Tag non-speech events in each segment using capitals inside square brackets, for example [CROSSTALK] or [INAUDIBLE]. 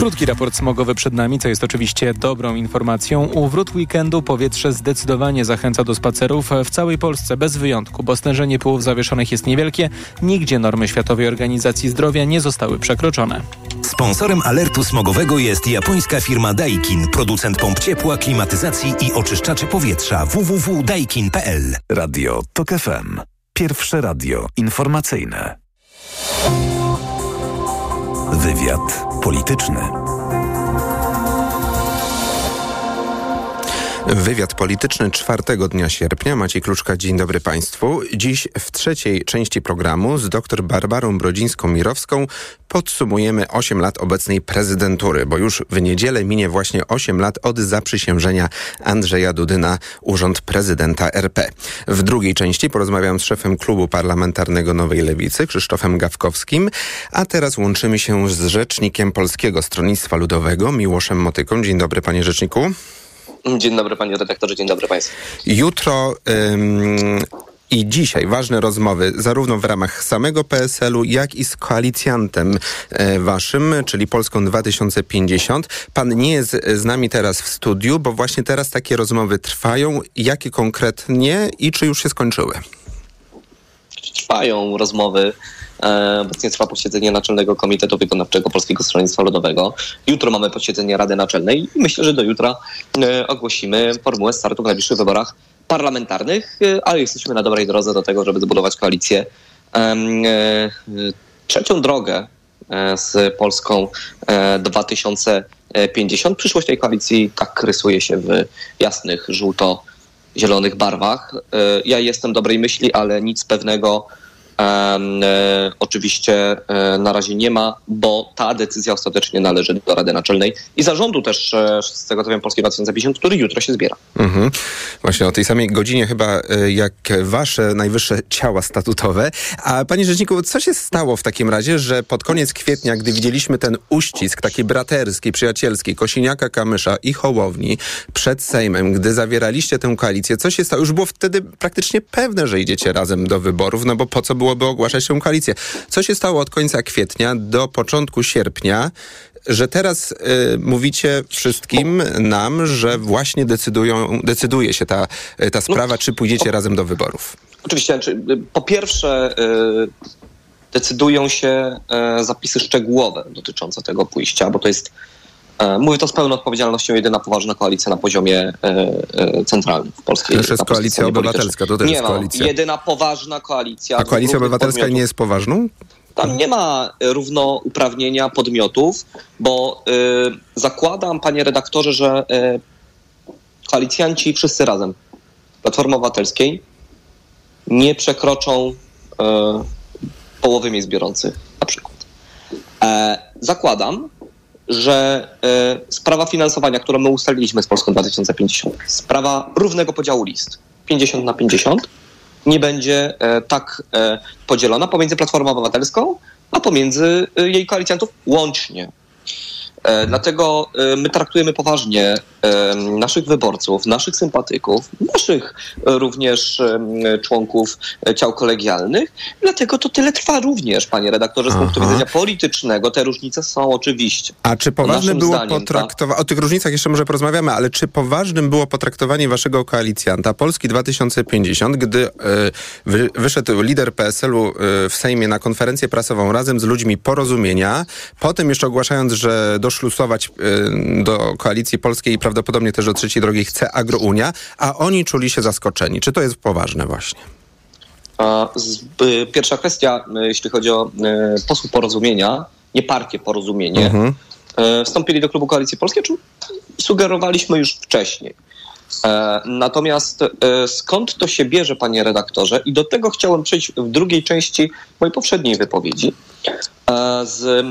Krótki raport smogowy przed nami, co jest oczywiście dobrą informacją. U wrót weekendu powietrze zdecydowanie zachęca do spacerów w całej Polsce bez wyjątku, bo stężenie pyłów zawieszonych jest niewielkie. Nigdzie normy Światowej Organizacji Zdrowia nie zostały przekroczone. Sponsorem alertu smogowego jest japońska firma Daikin, producent pomp ciepła, klimatyzacji i oczyszczaczy powietrza www.daikin.pl. Radio TOK FM. Pierwsze radio informacyjne. Wywiad polityczny. Wywiad polityczny czwartego dnia sierpnia. Maciej Kluczka, dzień dobry Państwu. Dziś w trzeciej części programu z dr Barbarą Brodzińską-Mirowską podsumujemy 8 lat obecnej prezydentury, bo już w niedzielę minie właśnie 8 lat od zaprzysiężenia Andrzeja Dudy na urząd prezydenta RP. W drugiej części porozmawiam z szefem klubu parlamentarnego Nowej Lewicy, Krzysztofem Gawkowskim, a teraz łączymy się z rzecznikiem Polskiego Stronnictwa Ludowego, Miłoszem Motyką. Dzień dobry panie rzeczniku. Dzień dobry panie redaktorze, dzień dobry państwu. Jutro ym, i dzisiaj ważne rozmowy zarówno w ramach samego PSL-u, jak i z koalicjantem e, waszym, czyli Polską 2050. Pan nie jest z nami teraz w studiu, bo właśnie teraz takie rozmowy trwają. Jakie konkretnie i czy już się skończyły? Trwają rozmowy. E, obecnie trwa posiedzenie Naczelnego Komitetu Wykonawczego Polskiego Stronnictwa Ludowego. Jutro mamy posiedzenie Rady Naczelnej i myślę, że do jutra e, ogłosimy formułę startu w najbliższych wyborach parlamentarnych, e, ale jesteśmy na dobrej drodze do tego, żeby zbudować koalicję. Trzecią drogę z Polską 2050. Przyszłość tej koalicji tak rysuje się w jasnych, żółto-zielonych barwach. Ja jestem dobrej myśli, ale nic pewnego E, oczywiście e, na razie nie ma, bo ta decyzja ostatecznie należy do Rady Naczelnej i zarządu też, e, z tego co wiem, Polskiej 2050, który jutro się zbiera. Mhm. Właśnie o tej samej godzinie chyba jak wasze najwyższe ciała statutowe. A panie rzeczniku, co się stało w takim razie, że pod koniec kwietnia, gdy widzieliśmy ten uścisk taki braterski, przyjacielski Kosiniaka, Kamysza i Hołowni przed Sejmem, gdy zawieraliście tę koalicję, co się stało? Już było wtedy praktycznie pewne, że idziecie razem do wyborów, no bo po co było byłoby ogłaszać tę koalicję. Co się stało od końca kwietnia do początku sierpnia, że teraz y, mówicie wszystkim nam, że właśnie decydują, decyduje się ta, ta no, sprawa, czy pójdziecie razem do wyborów? Oczywiście. Znaczy, y, po pierwsze, y, decydują się y, zapisy szczegółowe dotyczące tego pójścia, bo to jest mówię to z pełną odpowiedzialnością, jedyna poważna koalicja na poziomie e, e, centralnym w Polskiej. To jest koalicja obywatelska, to też nie jest koalicja. Ma, jedyna poważna koalicja. A koalicja obywatelska podmiotów. nie jest poważną? Tam nie ma równouprawnienia podmiotów, bo y, zakładam, panie redaktorze, że y, koalicjanci wszyscy razem Platformy Obywatelskiej nie przekroczą y, połowy miejsc biorących na przykład. E, zakładam, że e, sprawa finansowania, którą my ustaliliśmy z Polską 2050, sprawa równego podziału list 50 na 50, nie będzie e, tak e, podzielona pomiędzy Platformą Obywatelską, a pomiędzy jej koalicjantów łącznie. E, dlatego e, my traktujemy poważnie e, naszych wyborców, naszych sympatyków, naszych również członków ciał kolegialnych. Dlatego to tyle trwa również, panie redaktorze, z Aha. punktu widzenia politycznego. Te różnice są oczywiście. A czy poważne było potraktowanie, tak? o tych różnicach jeszcze może porozmawiamy, ale czy poważnym było potraktowanie waszego koalicjanta Polski 2050, gdy wyszedł lider PSL-u w Sejmie na konferencję prasową razem z ludźmi porozumienia, potem jeszcze ogłaszając, że do doszlusować y, do koalicji polskiej i prawdopodobnie też do trzeciej drogi chce Agrounia, a oni czuli się zaskoczeni. Czy to jest poważne właśnie? Pierwsza kwestia, y, jeśli chodzi o y, posłów porozumienia, nie partie porozumienie, mhm. wstąpili do klubu Koalicji Polskiej, czym sugerowaliśmy już wcześniej. E, natomiast e, skąd to się bierze, panie redaktorze? I do tego chciałem przejść w drugiej części mojej poprzedniej wypowiedzi. E, z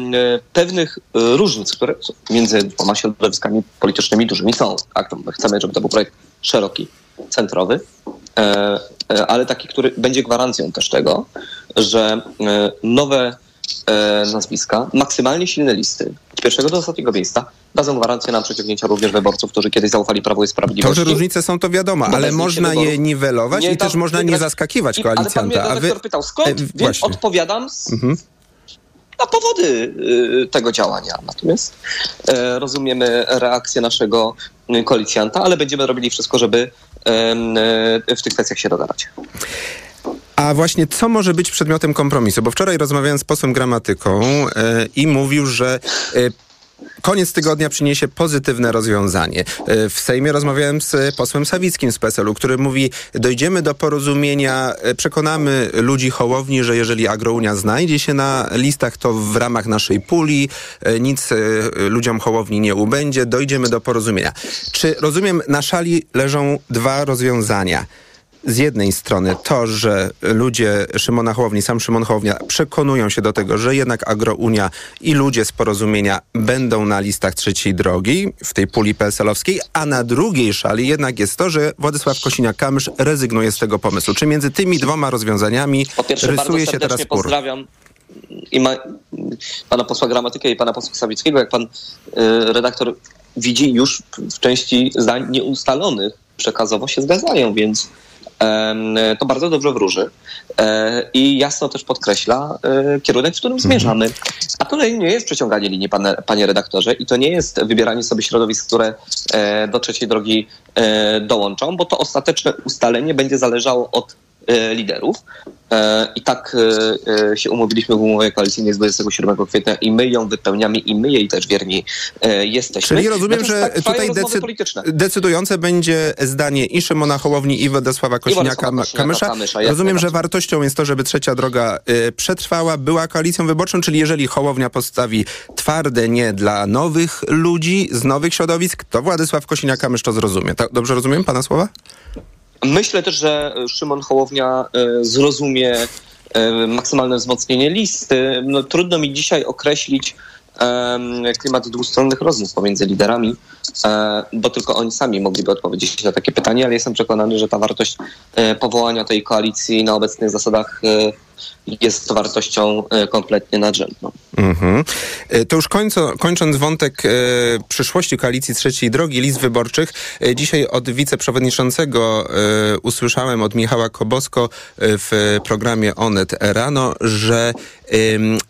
pewnych różnic, które między dwoma środowiskami politycznymi dużymi są. Tak, my chcemy, żeby to był projekt szeroki, centrowy, ale taki, który będzie gwarancją też tego, że nowe nazwiska, maksymalnie silne listy od pierwszego do ostatniego miejsca dadzą gwarancję na przeciągnięcia również wyborców, którzy kiedyś zaufali Prawu i Sprawiedliwości. To, że różnice są to wiadomo, ale można je niwelować nie i też można wygrać. nie zaskakiwać I, koalicjanta. Ale pan mnie a wy... pytał skąd, e, więc odpowiadam z... mhm. na powody tego działania. Natomiast rozumiemy reakcję naszego koalicjanta, ale będziemy robili wszystko, żeby w tych kwestiach się dogadać. A właśnie co może być przedmiotem kompromisu? Bo wczoraj rozmawiałem z posłem Gramatyką i mówił, że koniec tygodnia przyniesie pozytywne rozwiązanie. E, w Sejmie rozmawiałem z posłem Sawickim z PSL-u, który mówi, dojdziemy do porozumienia, przekonamy ludzi Hołowni, że jeżeli Agrounia znajdzie się na listach, to w ramach naszej puli nic ludziom Hołowni nie ubędzie, dojdziemy do porozumienia. Czy rozumiem, na szali leżą dwa rozwiązania z jednej strony to, że ludzie Szymona Hołowni, sam Szymon Hołownia przekonują się do tego, że jednak Agrounia i ludzie z porozumienia będą na listach trzeciej drogi w tej puli PSL-owskiej, a na drugiej szali jednak jest to, że Władysław Kosiniak-Kamysz rezygnuje z tego pomysłu. Czy między tymi dwoma rozwiązaniami po pierwsze, rysuje się teraz spór? pozdrawiam i ma, pana posła Gramatykę i pana posła Sawickiego. Jak pan y, redaktor widzi, już w części zdań nieustalonych przekazowo się zgadzają, więc to bardzo dobrze wróży e, i jasno też podkreśla e, kierunek, w którym mhm. zmierzamy. A to nie jest przeciąganie linii, panie, panie redaktorze, i to nie jest wybieranie sobie środowisk, które e, do trzeciej drogi dołączą, bo to ostateczne ustalenie będzie zależało od liderów. E, I tak e, się umówiliśmy w umowie koalicyjnej z 27 kwietnia i my ją wypełniamy i my jej też wierni jesteśmy. Czyli rozumiem, że tak tutaj decy decydujące będzie zdanie i Szymona Hołowni i Władysława Kośniaka-Kamysza. Rozumiem, że wartością jest to, żeby trzecia droga przetrwała, była koalicją wyborczą, czyli jeżeli Hołownia postawi twarde nie dla nowych ludzi z nowych środowisk, to Władysław Kosiniak-Kamysz to zrozumie. Tak, dobrze rozumiem pana słowa? Myślę też, że Szymon Hołownia e, zrozumie e, maksymalne wzmocnienie listy. No, trudno mi dzisiaj określić klimat dwustronnych rozmów pomiędzy liderami, e, bo tylko oni sami mogliby odpowiedzieć na takie pytanie, ale jestem przekonany, że ta wartość powołania tej koalicji na obecnych zasadach jest wartością e, kompletnie nadrzędną. Mhm. E, to już końco, kończąc wątek e, przyszłości koalicji Trzeciej Drogi, list wyborczych, e, dzisiaj od wiceprzewodniczącego e, usłyszałem od Michała Kobosko e, w programie Onet rano, że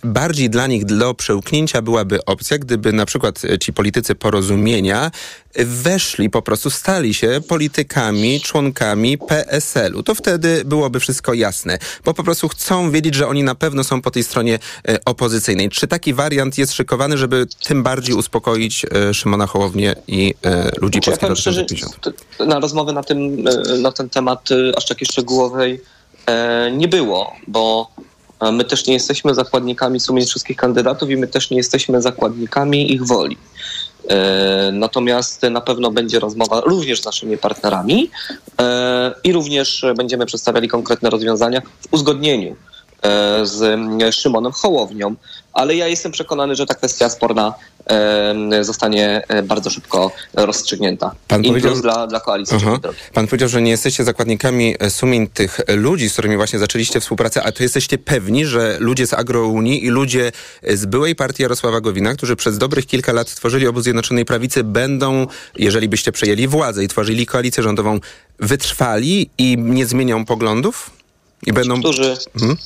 bardziej dla nich do przełknięcia byłaby opcja, gdyby na przykład ci politycy porozumienia weszli, po prostu stali się politykami, członkami PSL-u. To wtedy byłoby wszystko jasne, bo po prostu chcą wiedzieć, że oni na pewno są po tej stronie e, opozycyjnej. Czy taki wariant jest szykowany, żeby tym bardziej uspokoić e, Szymona Hołownię i e, ludzi znaczy, Polskiego 2050? Na rozmowy na, tym, na ten temat aż takiej szczegółowej nie było, bo my też nie jesteśmy zakładnikami sumień wszystkich kandydatów i my też nie jesteśmy zakładnikami ich woli. E, natomiast na pewno będzie rozmowa również z naszymi partnerami e, i również będziemy przedstawiali konkretne rozwiązania w uzgodnieniu z Szymonem Hołownią, ale ja jestem przekonany, że ta kwestia sporna zostanie e, bardzo szybko rozstrzygnięta. Pan I powiedział, dla, dla koalicji. Pan powiedział, że nie jesteście zakładnikami e, sumień tych ludzi, z którymi właśnie zaczęliście współpracę, a to jesteście pewni, że ludzie z Agrounii i ludzie z byłej partii Jarosława Gowina, którzy przez dobrych kilka lat tworzyli obóz Zjednoczonej Prawicy, będą, jeżeli byście przejęli władzę i tworzyli koalicję rządową, wytrwali i nie zmienią poglądów? I będą... którzy mhm.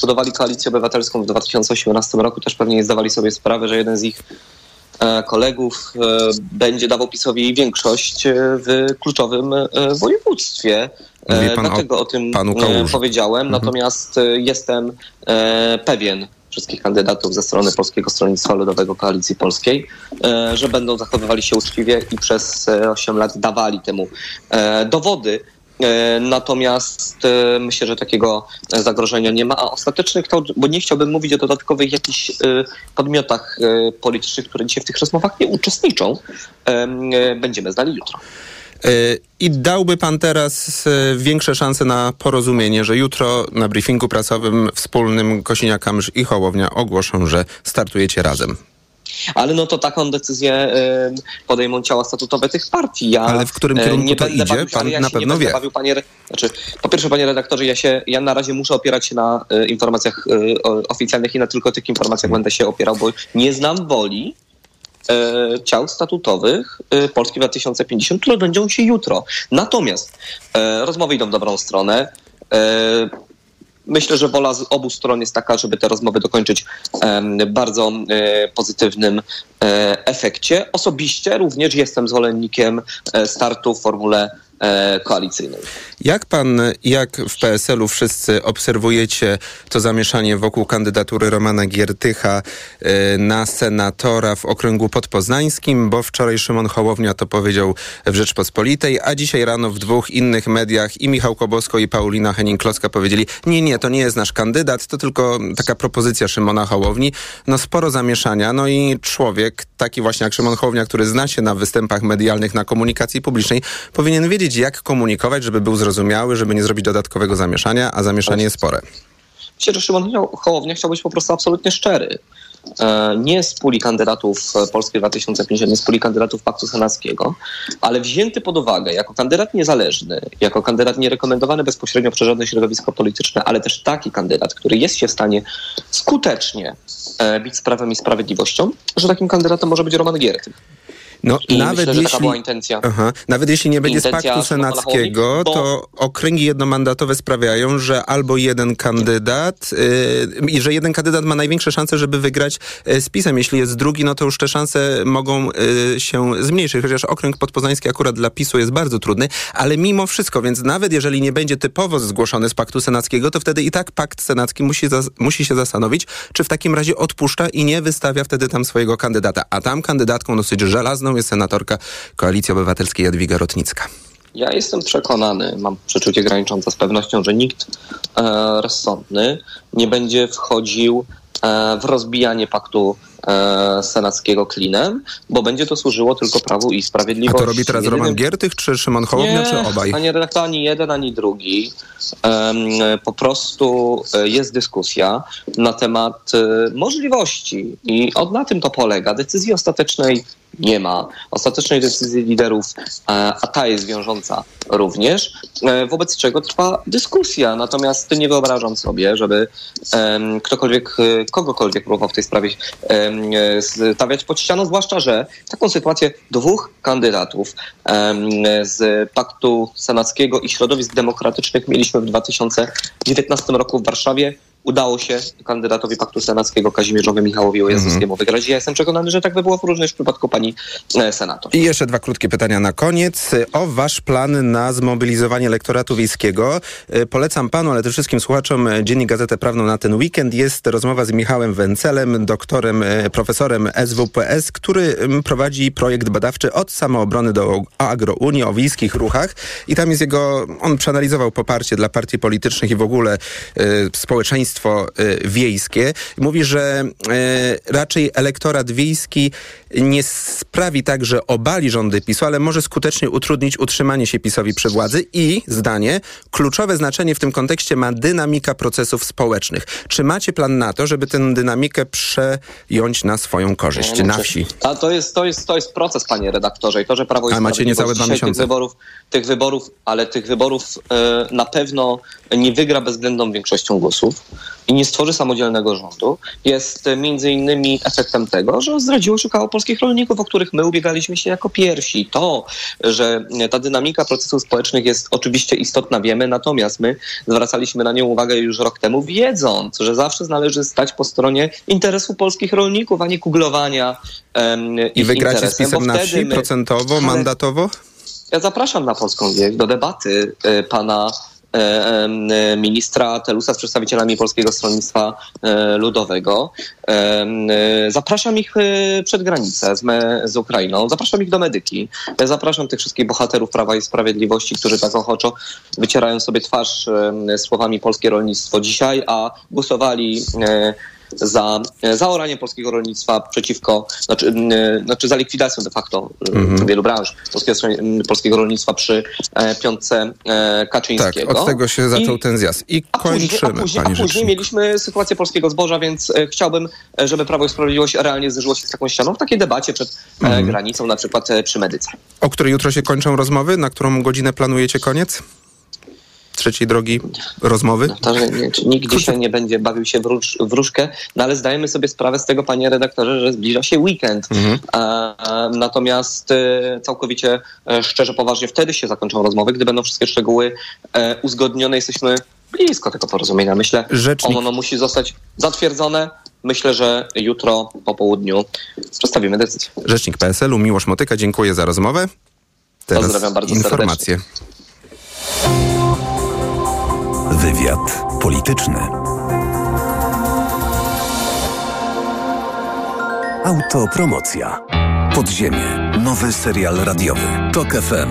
budowali koalicję obywatelską w 2018 roku, też pewnie nie zdawali sobie sprawy, że jeden z ich e, kolegów e, będzie dawał PiSowi większość e, w kluczowym województwie. Dlatego o, o tym powiedziałem. Mhm. Natomiast jestem pewien wszystkich kandydatów ze strony Polskiego Stronnictwa Ludowego Koalicji Polskiej, że będą zachowywali się uczciwie i przez 8 lat dawali temu dowody. E, natomiast e, myślę, że takiego zagrożenia nie ma. A ostateczny bo nie chciałbym mówić o dodatkowych jakichś e, podmiotach politycznych, które dzisiaj w tych rozmowach nie uczestniczą, będziemy znali jutro. I dałby pan teraz większe szanse na porozumienie, że jutro na briefingu pracowym wspólnym Kosiniak-Kamysz i Hołownia ogłoszą, że startujecie razem. Ale no to taką decyzję podejmą ciała statutowe tych partii. Ja Ale w którym e, kierunku nie to idzie? Bawił, pan ja na pewno wie. Bawił, panie, znaczy, po pierwsze, panie redaktorze, ja, się, ja na razie muszę opierać się na e, informacjach e, oficjalnych i na tylko tych informacjach będę się opierał, bo nie znam woli ciał statutowych Polski 2050, które będą się jutro. Natomiast rozmowy idą w dobrą stronę myślę, że wola z obu stron jest taka, żeby te rozmowy dokończyć w bardzo e, pozytywnym e, efekcie. Osobiście również jestem zwolennikiem e, startu w formule koalicyjnej. Jak pan, jak w PSL-u wszyscy obserwujecie to zamieszanie wokół kandydatury Romana Giertycha e, na senatora w okręgu podpoznańskim, bo wczoraj Szymon Hołownia to powiedział w Rzeczpospolitej, a dzisiaj rano w dwóch innych mediach i Michał Kobosko i Paulina Henning-Kloska powiedzieli, nie, nie, to nie jest nasz kandydat, to tylko taka propozycja Szymona Hołowni. No sporo zamieszania, no i człowiek, taki właśnie jak Szymon Hołownia, który zna się na występach medialnych, na komunikacji publicznej, powinien wiedzieć, jak komunikować, żeby był zrozumiały, żeby nie zrobić dodatkowego zamieszania, a zamieszanie jest spore. Myślę, że Szymon Hołownia chciał być po prostu absolutnie szczery. E, nie z puli kandydatów Polski 2050, nie z puli kandydatów Paktu Senackiego, ale wzięty pod uwagę jako kandydat niezależny, jako kandydat nierekomendowany bezpośrednio przez żadne środowisko polityczne, ale też taki kandydat, który jest się w stanie skutecznie e, bić z prawem i sprawiedliwością, że takim kandydatem może być Roman Giertych. No, I nawet myślę, jeśli, była intencja. Aha, nawet jeśli nie będzie z Intencja paktu senackiego, bo- to okręgi jednomandatowe sprawiają, że albo jeden kandydat, yy, i że jeden kandydat ma największe szanse, żeby wygrać yy, z PiSem. Jeśli jest drugi, no to już te szanse mogą yy, się zmniejszyć, chociaż okręg podpoznański akurat dla PiSu jest bardzo trudny, ale mimo wszystko, więc nawet jeżeli nie będzie typowo zgłoszony z paktu senackiego, to wtedy i tak pakt senacki musi, musi się zastanowić, czy w takim razie odpuszcza i nie wystawia wtedy tam swojego kandydata. A tam kandydatką dosyć żelazną jest senatorka Koalicji Obywatelskiej Jadwiga Rotnicka. Ja jestem przekonany, mam przeczucie graniczące z pewnością, że nikt e, rozsądny nie będzie wchodził e, w rozbijanie paktu senackiego klinem, bo będzie to służyło tylko prawu i A sprawiedliwości. to robi teraz Roman Jedynym- Giertych, czy Szymon Hołownia, czy obaj? Panie redaktor, ani jeden, ani drugi. Po prostu e, jest dyskusja na temat e, możliwości i od na tym to polega. Decyzji ostatecznej nie ma. Ostatecznej decyzji liderów, e, a ta jest wiążąca również, e, wobec czego trwa dyskusja. Natomiast nie wyobrażam sobie, żeby ktokolwiek, e, kogokolwiek próbował w tej sprawie e, stawiać pod ścianą, zwłaszcza, że taką sytuację dwóch kandydatów em, z Paktu Senackiego i Środowisk Demokratycznych mieliśmy w 2019 roku w Warszawie. Udało się kandydatowi Paktu Senackiego Kazimierzowi Michałowi Ojazowskiemu wygrać. Ja jestem przekonany, że tak by było również w przypadku pani e, senator. I jeszcze dwa krótkie pytania na koniec. O wasz plan na zmobilizowanie elektoratu wiejskiego. Y, Polecam panu, ale też wszystkim słuchaczom y, Dziennik Gazetę Prawną na ten weekend. Jest rozmowa z Michałem Wencelem, doktorem, profesorem SWPS, który prowadzi projekt badawczy od samoobrony do agrounii o wiejskich ruchach. I tam jest jego, on przeanalizował poparcie dla partii politycznych i w ogóle y, społeczeństwo y, wiejskie. Mówi, że y, raczej elektorat wiejski nie sprawi tak, że obali rządy PiSu, ale może skutecznie utrudnić utrzymanie się PiSowi przy władzy i, zdanie, kluczowe znaczenie w tym kontekście ma dynamika procesów społecznych. Czy macie plan na to, żeby tę dynamikę przejąć na swoją korzyść, No, na wsi? A to jest, to, jest, to jest proces, panie redaktorze. I to, że Prawo i A macie niecałe dwa miesiące. Tych wyborów, tych wyborów, ale tych wyborów e, na pewno nie wygra bezwzględną większością głosów i nie stworzy samodzielnego rządu, jest e, między innymi efektem tego, że zdradziło się koło polskich rolników, o których my ubiegaliśmy się jako pierwsi. To, że ta dynamika procesów społecznych jest oczywiście istotna, wiemy, natomiast my zwracaliśmy na nią uwagę już rok temu, wiedząc, że zawsze należy stać po stronie interesu polskich rolników, a nie kuglowania em, I wygracie z PiSem bo na wsi my- procentowo, mandatowo? Ja zapraszam na Polską Wieś do debaty e, pana ministra Telusa z przedstawicielami Polskiego Stronnictwa e, Ludowego. E, e, Zapraszam ich e, przed granicę z, z Ukrainą, zapraszam ich do Medyki, E, zapraszam tych wszystkich bohaterów Prawa i Sprawiedliwości, którzy tak ochoczo wycierają sobie twarz e, słowami polskie rolnictwo dzisiaj, a głosowali e, za zaoranie polskiego rolnictwa przeciwko, znaczy, mm, znaczy za likwidacją de facto mm wielu branż polskiego, polskiego rolnictwa przy e, piątce e, Tak, Kaczyńskiego. od tego się zaczął I- ten zjazd. I a później, kończymy, a później, a później mieliśmy sytuację polskiego zboża, więc e, chciałbym, e, żeby Prawo i Sprawiedliwość realnie zderzyło się z taką ścianą w takiej debacie przed e, Mhm. granicą, na przykład e, przy Medyce. O której jutro się kończą rozmowy? Na którą godzinę planujecie koniec? Trzeciej drogi rozmowy? To, że nie, nikt dzisiaj nie będzie bawił się w róż, wróżkę, no ale zdajemy sobie sprawę z tego, panie redaktorze, że zbliża się weekend. A, a, natomiast e, całkowicie e, szczerze, poważnie, wtedy się zakończą rozmowy, gdy będą wszystkie szczegóły e, uzgodnione. Jesteśmy blisko tego porozumienia. Myślę, Rzecznik- ono musi zostać zatwierdzone. Myślę, że jutro po południu przedstawimy decyzję. Rzecznik PSL-u Miłosz Motyka, dziękuję za rozmowę. Teraz Pozdrawiam bardzo informacje. Wywiad polityczny. Autopromocja. Podziemie. Nowy serial radiowy. Tok FM.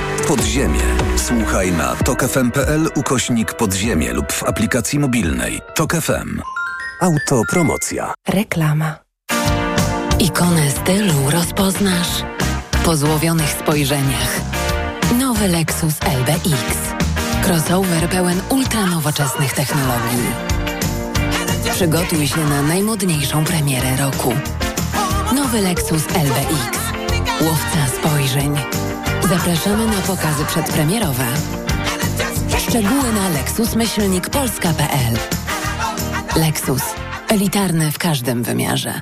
Podziemie. Słuchaj na tokefm.pl ukośnik podziemie lub w aplikacji mobilnej. Tok FM. Autopromocja. Reklama. Ikonę stylu rozpoznasz po złowionych spojrzeniach. Nowy Lexus LBX. Crossover pełen ultranowoczesnych technologii. Przygotuj się na najmodniejszą premierę roku. Nowy Lexus LBX. Łowca spojrzeń. Zapraszamy na pokazy przedpremierowe. Szczegóły na lexusmyślnikpolska.pl Lexus. Elitarny w każdym wymiarze.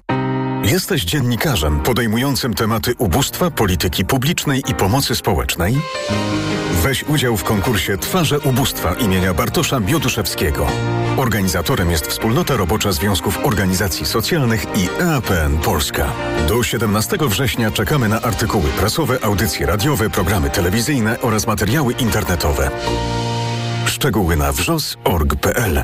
Jesteś dziennikarzem podejmującym tematy ubóstwa, polityki publicznej i pomocy społecznej? Weź udział w konkursie Twarze Ubóstwa imienia Bartosza Bioduszewskiego. Organizatorem jest Wspólnota Robocza Związków Organizacji Socjalnych i EAPN Polska. Do 17 września czekamy na artykuły prasowe, audycje radiowe, programy telewizyjne oraz materiały internetowe. Szczegóły na wrzos.org.pl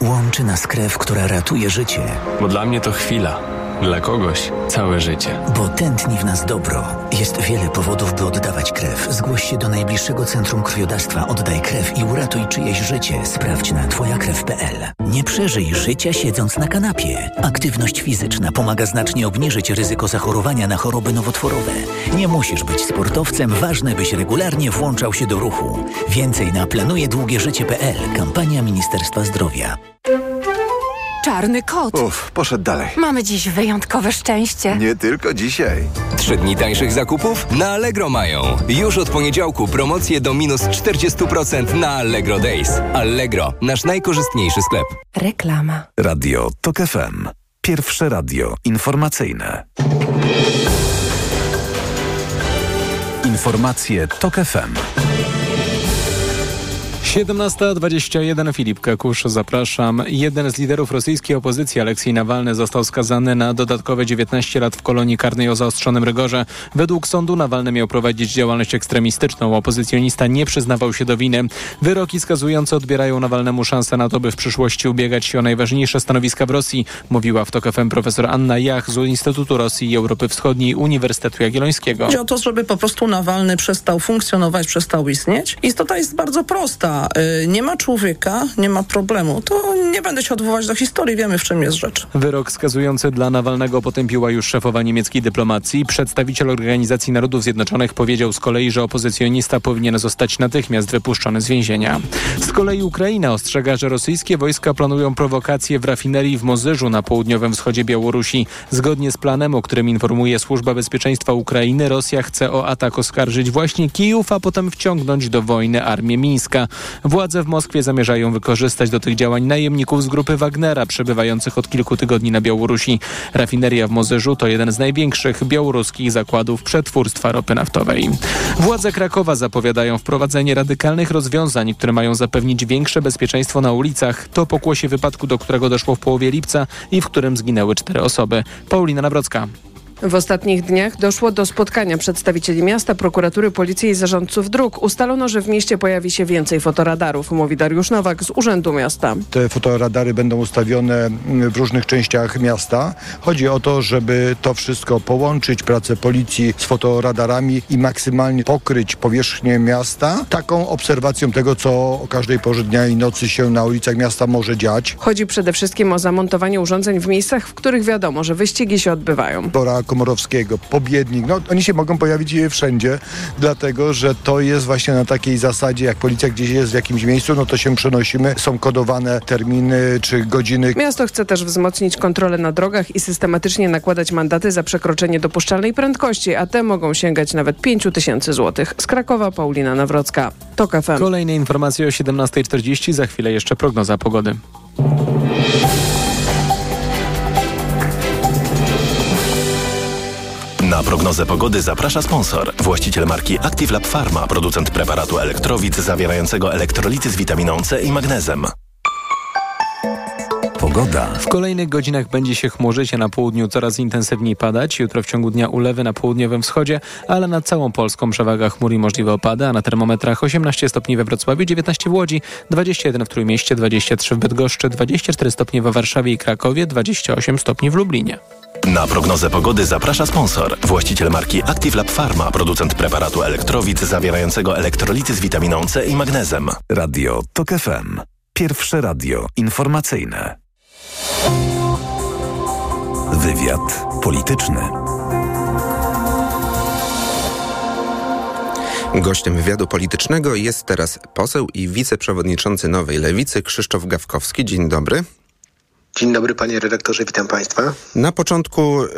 Łączy nas krew, która ratuje życie. Bo dla mnie to chwila, dla kogoś całe życie. Bo tętni w nas dobro. Jest wiele powodów, by oddawać krew. Zgłoś się do najbliższego centrum krwiodawstwa, oddaj krew i uratuj czyjeś życie. Sprawdź na twojakrew.pl. Nie przeżyj życia siedząc na kanapie. Aktywność fizyczna pomaga znacznie obniżyć ryzyko zachorowania na choroby nowotworowe. Nie musisz być sportowcem, ważne byś regularnie włączał się do ruchu. Więcej na planujedługieżycie.pl. Kampania Ministerstwa Zdrowia. Czarny kot. Uff, poszedł dalej. Mamy dziś wyjątkowe szczęście. Nie tylko dzisiaj. Trzy dni tańszych zakupów na Allegro mają. Już od poniedziałku promocje do minus 40% na Allegro Days. Allegro, nasz najkorzystniejszy sklep. Reklama. Radio TOK FM. Pierwsze radio informacyjne. Informacje TOK FM. 17.21 Filip Kakusz, zapraszam. Jeden z liderów rosyjskiej opozycji, Aleksiej Nawalny, został skazany na dodatkowe 19 lat w kolonii karnej o zaostrzonym rygorze. Według sądu Nawalny miał prowadzić działalność ekstremistyczną. Opozycjonista nie przyznawał się do winy. Wyroki skazujące odbierają Nawalnemu szansę na to, by w przyszłości ubiegać się o najważniejsze stanowiska w Rosji, mówiła w TOK FM profesor Anna Jach z Instytutu Rosji i Europy Wschodniej Uniwersytetu Jagiellońskiego. Chodzi o to, żeby po prostu Nawalny przestał funkcjonować, przestał istnieć. Istota jest bardzo prosta. Nie ma człowieka, nie ma problemu. To nie będę się odwołać do historii, wiemy w czym jest rzecz. Wyrok skazujący dla Nawalnego potępiła już szefowa niemieckiej dyplomacji. Przedstawiciel Organizacji Narodów Zjednoczonych powiedział z kolei, że opozycjonista powinien zostać natychmiast wypuszczony z więzienia. Z kolei Ukraina ostrzega, że rosyjskie wojska planują prowokacje w rafinerii w Mozyżu na południowym wschodzie Białorusi. Zgodnie z planem, o którym informuje Służba Bezpieczeństwa Ukrainy, Rosja chce o atak oskarżyć właśnie Kijów, a potem wciągnąć do wojny armię Mińska. Władze w Moskwie zamierzają wykorzystać do tych działań najemników z grupy Wagnera przebywających od kilku tygodni na Białorusi. Rafineria w Mozyrzu to jeden z największych białoruskich zakładów przetwórstwa ropy naftowej. Władze Krakowa zapowiadają wprowadzenie radykalnych rozwiązań, które mają zapewnić większe bezpieczeństwo na ulicach. To pokłosie wypadku, do którego doszło w połowie lipca i w którym zginęły cztery osoby. Paulina Nawrocka. W ostatnich dniach doszło do spotkania przedstawicieli miasta, prokuratury, policji i zarządców dróg. Ustalono, że w mieście pojawi się więcej fotoradarów, mówi Dariusz Nowak z Urzędu Miasta. Te fotoradary będą ustawione w różnych częściach miasta. Chodzi o to, żeby to wszystko połączyć, pracę policji z fotoradarami i maksymalnie pokryć powierzchnię miasta taką obserwacją tego, co o każdej porze dnia i nocy się na ulicach miasta może dziać. Chodzi przede wszystkim o zamontowanie urządzeń w miejscach, w których wiadomo, że wyścigi się odbywają. Komorowskiego, Pobiednik, no oni się mogą pojawić wszędzie, dlatego że to jest właśnie na takiej zasadzie, jak policja gdzieś jest w jakimś miejscu, no to się przenosimy, są kodowane terminy czy godziny. Miasto chce też wzmocnić kontrolę na drogach i systematycznie nakładać mandaty za przekroczenie dopuszczalnej prędkości, a te mogą sięgać nawet 5 tysięcy złotych. Z Krakowa Paulina Nawrocka. TOK FM. Kolejne informacje o 17.40, za chwilę jeszcze prognoza pogody. Prognozę pogody zaprasza sponsor. Właściciel marki Active Lab Pharma, producent preparatu elektrowid zawierającego elektrolity z witaminą C i magnezem. Pogoda. W kolejnych godzinach będzie się chmurzyć, a na południu coraz intensywniej padać. Jutro w ciągu dnia ulewy na południowym wschodzie, ale nad całą Polską przewaga chmur i możliwe opady, a na termometrach 18 stopni we Wrocławiu, 19 w Łodzi, 21 w Trójmieście, 23 w Bydgoszczy, 24 stopnie we Warszawie i Krakowie, 28 stopni w Lublinie. Na prognozę pogody zaprasza sponsor. Właściciel marki Active Lab Pharma, producent preparatu elektrowid zawierającego elektrolity z witaminą C i magnezem. Radio TOK FM. Pierwsze radio informacyjne. Wywiad polityczny. Gościem wywiadu politycznego jest teraz poseł i wiceprzewodniczący Nowej Lewicy Krzysztof Gawkowski. Dzień dobry. Dzień dobry panie redaktorze, witam państwa. Na początku y,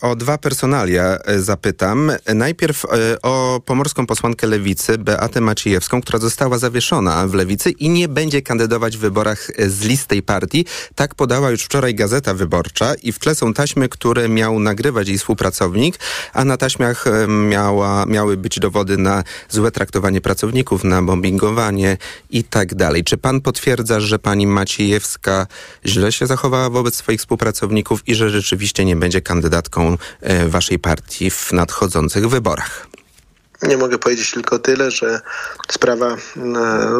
o dwa personalia y, zapytam. Najpierw y, o pomorską posłankę Lewicy, Beatę Maciejewską, która została zawieszona w Lewicy i nie będzie kandydować w wyborach z listy tej partii. Tak podała już wczoraj Gazeta Wyborcza i w tle są taśmy, które miał nagrywać jej współpracownik, a na taśmach miała, miały być dowody na złe traktowanie pracowników, na bombingowanie i tak dalej. Czy pan potwierdza, że pani Maciejewska źle się zachowała wobec swoich współpracowników i że rzeczywiście nie będzie kandydatką e, waszej partii w nadchodzących wyborach. Nie mogę powiedzieć tylko tyle, że sprawa e,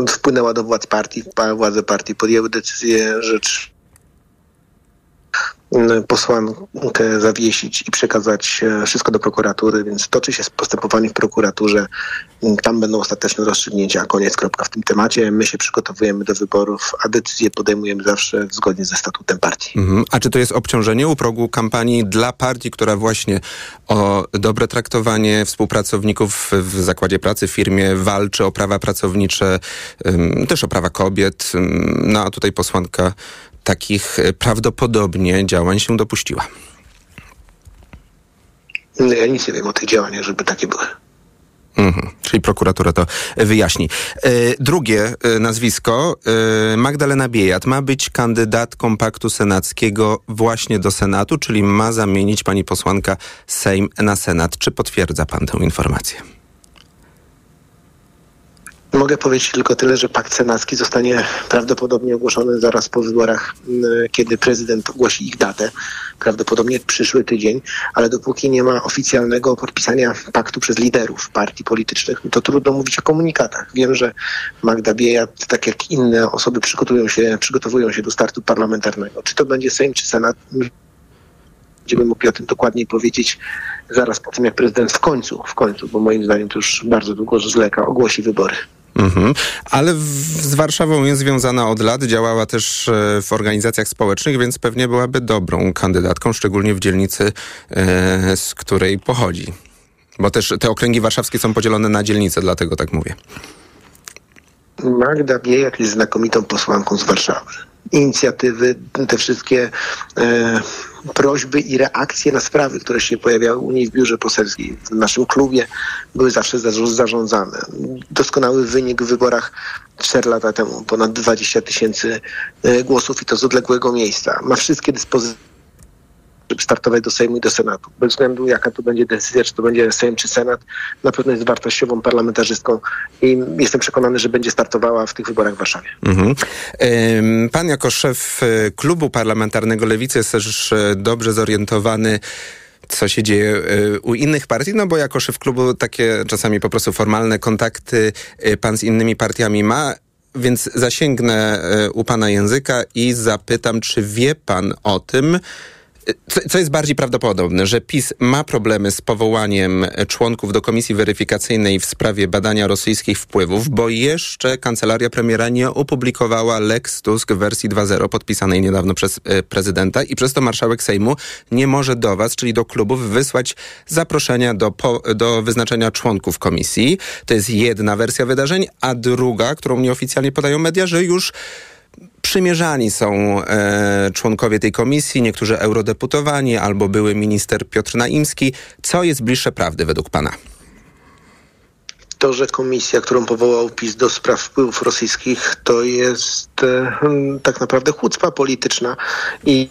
wpłynęła do władz partii. Władze partii podjęły decyzję, że posłankę zawiesić i przekazać e, wszystko do prokuratury, więc toczy się postępowanie w prokuraturze. Tam będą ostateczne rozstrzygnięcia, koniec, kropka w tym temacie. My się przygotowujemy do wyborów, a decyzje podejmujemy zawsze zgodnie ze statutem partii. Mhm. A czy to jest obciążenie u progu kampanii dla partii, która właśnie o dobre traktowanie współpracowników w zakładzie pracy, w firmie walczy o prawa pracownicze, też o prawa kobiet, no a tutaj posłanka takich e, prawdopodobnie działań się dopuściła. No, ja nic nie wiem o tych działaniach, żeby takie były. Mhm, czyli prokuratura to wyjaśni. E, drugie e, nazwisko, Magdalena Biejat, ma być kandydatką Paktu Senackiego właśnie do Senatu, czyli ma zamienić pani posłanka Sejm na Senat. Czy potwierdza pan tę informację? Mogę powiedzieć tylko tyle, że pakt senacki zostanie prawdopodobnie ogłoszony zaraz po wyborach, kiedy prezydent ogłosi ich datę. Prawdopodobnie przyszły tydzień, ale dopóki nie ma oficjalnego podpisania paktu przez liderów partii politycznych, to trudno mówić o komunikatach. Wiem, że Magda Biejat, tak jak inne osoby, przygotowują się, przygotowują się do startu parlamentarnego. Czy to będzie Sejm, czy Senat? Będziemy mogli o tym dokładniej powiedzieć zaraz po tym, jak prezydent w końcu, w końcu, bo moim zdaniem to już bardzo długo zleka, ogłosi wybory. Mhm. Ale w, z Warszawą jest związana od lat, działała też e, w organizacjach społecznych, więc pewnie byłaby dobrą kandydatką, szczególnie w dzielnicy, e, z której pochodzi. Bo też te okręgi warszawskie są podzielone na dzielnice, dlatego tak mówię. Magda Biejak jest znakomitą posłanką z Warszawy. Inicjatywy, te wszystkie e, prośby i reakcje na sprawy, które się pojawiały u niej w biurze poselskim, w naszym klubie, były zawsze zarządzane. Doskonały wynik w wyborach 4 lata temu, ponad 20 tysięcy e, głosów i to z odległego miejsca. Ma wszystkie dyspozycje żeby startować do Sejmu i do Senatu. Bez względu jaka to będzie decyzja, czy to będzie Sejm, czy Senat, na pewno jest wartościową parlamentarzystką i jestem przekonany, że będzie startowała w tych wyborach w Warszawie. Mhm. Pan jako szef e, klubu parlamentarnego Lewicy jest też e, dobrze zorientowany co się dzieje e, u innych partii, no bo jako szef klubu takie czasami po prostu formalne kontakty pan z innymi partiami ma. Więc zasięgnę u pana języka i zapytam, czy wie pan o tym, co, jest bardziej prawdopodobne, że PiS ma problemy z powołaniem członków do komisji weryfikacyjnej w sprawie badania rosyjskich wpływów, bo jeszcze kancelaria premiera nie opublikowała Lex Tusk w wersji 2.0 podpisanej niedawno przez e, prezydenta i przez to marszałek Sejmu nie może do was, czyli do klubów, wysłać zaproszenia do, po, do wyznaczenia członków komisji. To jest jedna wersja wydarzeń, a druga, którą nieoficjalnie podają media, że już Przymierzani są e, członkowie tej komisji, niektórzy eurodeputowani albo były minister Piotr Naimski. Co jest bliższe prawdy według pana? to, że komisja, którą powołał PiS do spraw wpływów rosyjskich, to jest e, hmm, tak naprawdę chucpa polityczna i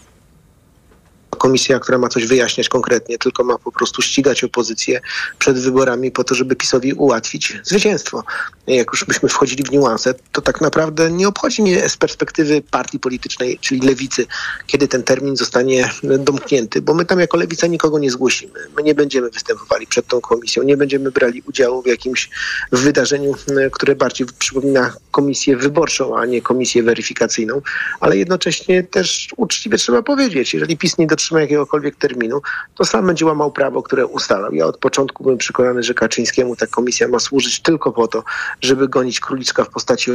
komisja, która ma coś wyjaśniać konkretnie, tylko ma po prostu ścigać opozycję przed wyborami po to, żeby PiSowi ułatwić zwycięstwo. Jak już byśmy wchodzili w niuanse, to tak naprawdę nie obchodzi mnie z perspektywy partii politycznej, czyli lewicy, kiedy ten termin zostanie domknięty, bo my tam jako lewica nikogo nie zgłosimy. My nie będziemy występowali przed tą komisją, nie będziemy brali udziału w jakimś wydarzeniu, które bardziej przypomina komisję wyborczą, a nie komisję weryfikacyjną, ale jednocześnie też uczciwie trzeba powiedzieć, jeżeli PiS nie dotrzyma jakiegokolwiek terminu, to sam będzie łamał prawo, które ustalał. Ja od początku byłem przekonany, że Kaczyńskiemu ta komisja ma służyć tylko po to, żeby gonić króliczka w postaci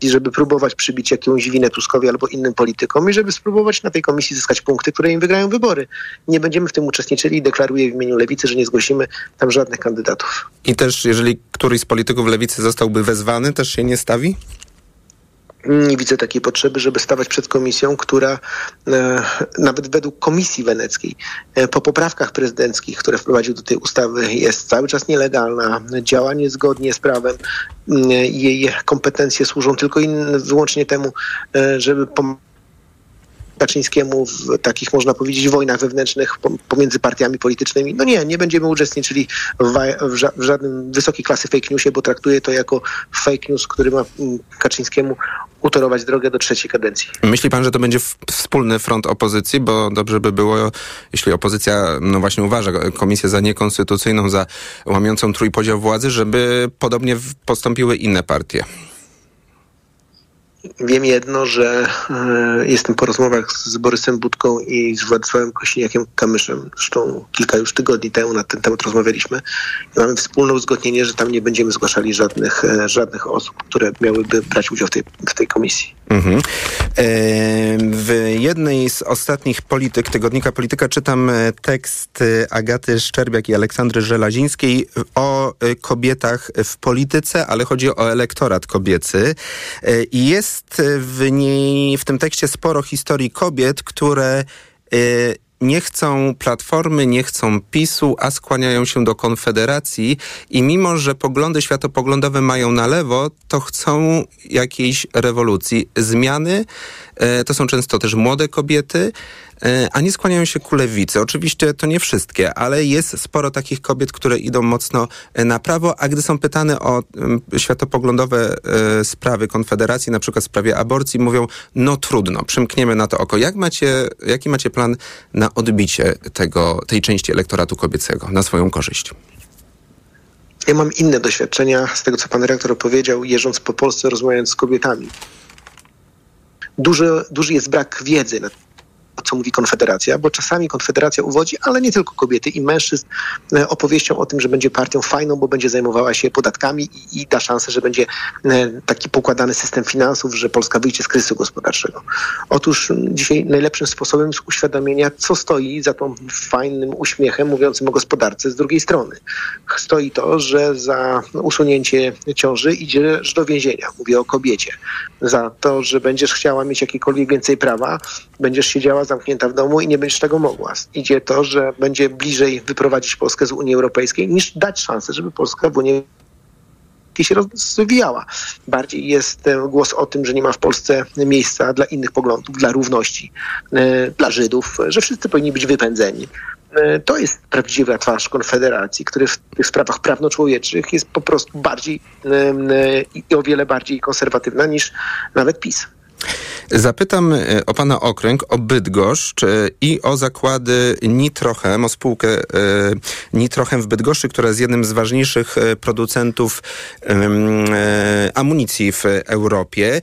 i żeby próbować przybić jakąś winę Tuskowi albo innym politykom i żeby spróbować na tej komisji zyskać punkty, które im wygrają wybory. Nie będziemy w tym uczestniczyli i deklaruję w imieniu Lewicy, że nie zgłosimy tam żadnych kandydatów. I też jeżeli któryś z polityków Lewicy zostałby wezwany, też się nie stawi? Nie widzę takiej potrzeby, żeby stawać przed komisją, która e, nawet według Komisji Weneckiej e, po poprawkach prezydenckich, które wprowadził do tej ustawy, jest cały czas nielegalna, działa niezgodnie z prawem. E, jej kompetencje służą tylko in, wyłącznie temu, żeby pomagać Kaczyńskiemu w takich, można powiedzieć, wojnach wewnętrznych pomiędzy partiami politycznymi. No nie, nie będziemy uczestniczyli w żadnym wysokiej klasy fake newsie, bo traktuję to jako fake news, który ma mm, Kaczyńskiemu utorować drogę do trzeciej kadencji. Myśli pan, że to będzie wspólny front opozycji? Bo dobrze by było, jeśli opozycja, no właśnie uważa komisję za niekonstytucyjną, za łamiącą trójpodział władzy, żeby podobnie postąpiły inne partie. Wiem jedno, że e, jestem po rozmowach z Borysem Budką i z Władysławem Kośniakiem-Kamyszem. Zresztą kilka już tygodni temu na ten temat rozmawialiśmy. Mamy wspólne uzgodnienie, że tam nie będziemy zgłaszali żadnych, e, żadnych osób, które miałyby brać udział w tej, w tej komisji. Mhm. E, w jednej z ostatnich polityk, tygodnika Polityka, czytam tekst Agaty Szczerbiak i Aleksandry Żelazińskiej o kobietach w polityce, ale chodzi o elektorat kobiecy. Jest w niej, w tym tekście sporo historii kobiet, które nie chcą Platformy, nie chcą PiSu, a skłaniają się do Konfederacji i mimo, że poglądy światopoglądowe mają na lewo, to chcą jakiejś rewolucji. Zmiany e, to są często też młode kobiety, a nie skłaniają się ku lewicy. Oczywiście to nie wszystkie, ale jest sporo takich kobiet, które idą mocno e, na prawo, a gdy są pytane o światopoglądowe sprawy Konfederacji, na przykład w sprawie aborcji, mówią, no trudno, przymkniemy na to oko. Jak macie, jaki macie plan na odbicie tego, tej części elektoratu kobiecego na swoją korzyść? Ja mam inne doświadczenia z tego, co pan rektor powiedział, jeżdżąc po Polsce, rozmawiając z kobietami. Duży, duży jest brak wiedzy na co mówi Konfederacja, bo czasami Konfederacja uwodzi, ale nie tylko kobiety i mężczyzn e, opowieścią o tym, że będzie partią fajną, bo będzie zajmowała się podatkami i, i da szansę, że będzie e, taki pokładany system finansów, że Polska wyjdzie z kryzysu gospodarczego. Otóż dzisiaj najlepszym sposobem jest uświadomienia, co stoi za tą fajnym uśmiechem mówiącym o gospodarce z drugiej strony. Stoi to, że za usunięcie ciąży idziesz do więzienia. Mówię o kobiecie. Za to, że będziesz chciała mieć jakiekolwiek więcej prawa, będziesz siedziała zamknięta w domu i nie będziesz tego mogła. Idzie to, że będzie bliżej wyprowadzić Polskę z Unii Europejskiej, niż dać szansę, żeby Polska w Unii się rozwijała. Bardziej jest e, głos o tym, że nie ma w Polsce miejsca dla innych poglądów, dla równości, e, dla Żydów, że wszyscy powinni być wypędzeni. E, To jest prawdziwa twarz Konfederacji, który w tych sprawach prawno-człowieczych jest po prostu bardziej i o wiele bardziej konserwatywna niż nawet PiS. Zapytam e, o pana okręg, o Bydgoszcz e, i o zakłady Nitrochem, o spółkę e, Nitrochem w Bydgoszczy, która jest jednym z ważniejszych producentów amunicji w Europie.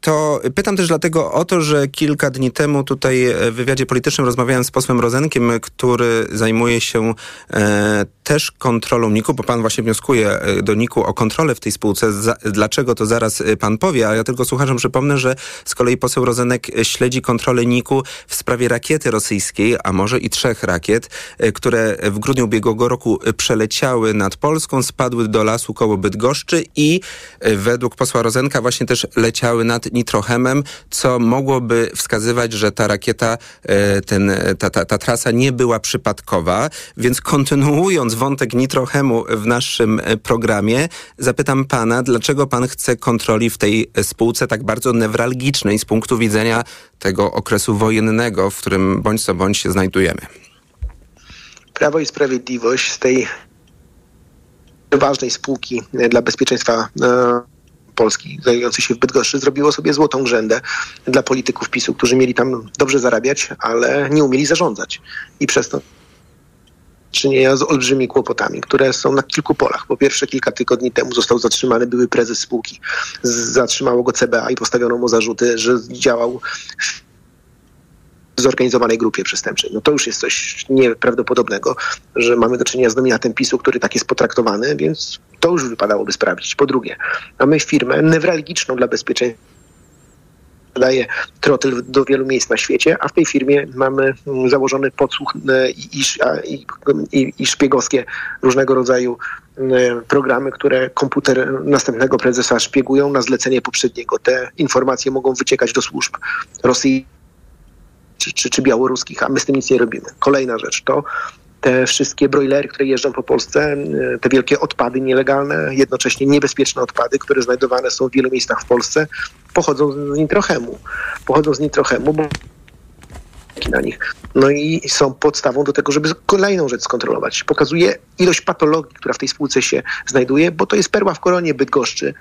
To pytam też dlatego o to, że kilka dni temu tutaj w wywiadzie politycznym rozmawiałem z posłem Rozenkiem, który zajmuje się e, też kontrolą NIK-u, bo pan właśnie wnioskuje e, do NIK-u o kontrolę w tej spółce. Za, dlaczego to zaraz e, pan powie, a ja tylko słuchaczom przypomnę, że z kolei poseł Rozenek e, śledzi kontrolę NIK-u w sprawie rakiety rosyjskiej, a może i trzech rakiet, e, które w grudniu ubiegłego roku e, przeleciały nad Polską, spadły do lasu koło Bydgoszczy i e, według posła Rozenka właśnie też leciały nad nitrochemem, co mogłoby wskazywać, że ta rakieta, e, ten, ta, ta, ta trasa nie była przypadkowa. Więc kontynuując wątek nitrochemu w naszym e, programie, zapytam pana, dlaczego pan chce kontroli w tej e, spółce tak bardzo newralgicznej z punktu widzenia tego okresu wojennego, w którym bądź co bądź się znajdujemy. Prawo i Sprawiedliwość z tej ważnej spółki e, dla bezpieczeństwa e, Polski, znajdującej się w Bydgoszczy, zrobiło sobie złotą grzędę dla polityków PiSu, którzy mieli tam dobrze zarabiać, ale nie umieli zarządzać. I przez to czynienia z olbrzymimi kłopotami, które są na kilku polach. Po pierwsze, kilka tygodni temu został zatrzymany były prezes spółki. Zatrzymało go CBA i postawiono mu zarzuty, że działał w zorganizowanej grupie przestępczej. No to już jest coś nieprawdopodobnego, że mamy do czynienia z nominatem PiSu, który tak jest potraktowany, więc to już wypadałoby sprawdzić. Po drugie, mamy firmę newralgiczną dla bezpieczeństwa daje trotyl do wielu miejsc na świecie, a w tej firmie mamy mm, założony podsłuch e, i, i, i, i, szpiegowskie różnego rodzaju e, programy, które komputer następnego prezesa szpiegują na zlecenie poprzedniego. Te informacje mogą wyciekać do służb Rosji czy, czy, czy białoruskich, a my z tym nic nie robimy. Kolejna rzecz to te wszystkie broilery, które jeżdżą po Polsce, e, te wielkie odpady nielegalne, jednocześnie niebezpieczne odpady, które znajdowane są w wielu miejscach w Polsce, pochodzą z nitrochemu. Pochodzą z nitrochemu, bo na nich. No i są podstawą do tego, żeby kolejną rzecz skontrolować. Pokazuje ilość patologii, która w tej spółce się znajduje, bo to jest perła w koronie Bydgoszczy,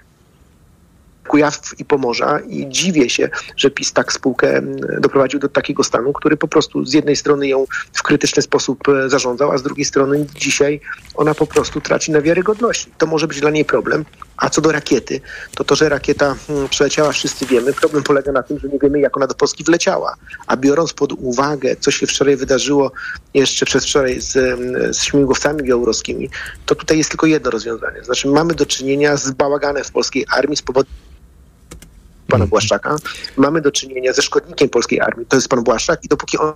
Kujaw i Pomorza i dziwię się, że PiS tak spółkę mm, doprowadził do takiego stanu, który po prostu z jednej strony ją w krytyczny sposób e, zarządzał, a z drugiej strony dzisiaj ona po prostu traci na wiarygodności. To może być dla niej problem. A co do rakiety, to to, że rakieta mm, przeleciała, wszyscy wiemy. Problem polega na tym, że nie wiemy, jak ona do Polski wleciała. A biorąc pod uwagę, co się wczoraj wydarzyło, jeszcze przedwczoraj z, mm, z śmigłowcami białoruskimi, to tutaj jest tylko jedno rozwiązanie. Znaczy mamy do czynienia z bałaganem w polskiej armii z powodu pana Błaszczaka. Mamy do czynienia ze szkodnikiem polskiej armii, to jest pan Błaszczak i dopóki on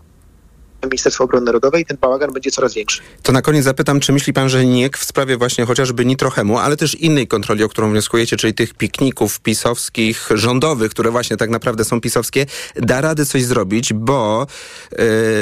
Ministerstwo Obrony Narodowej, ten bałagan będzie coraz większy. To na koniec zapytam, czy myśli pan, że NIK w sprawie właśnie chociażby nitrochemu, ale też innej kontroli, o którą wnioskujecie, czyli tych pikników pisowskich, rządowych, które właśnie tak naprawdę są pisowskie, da rady coś zrobić, bo...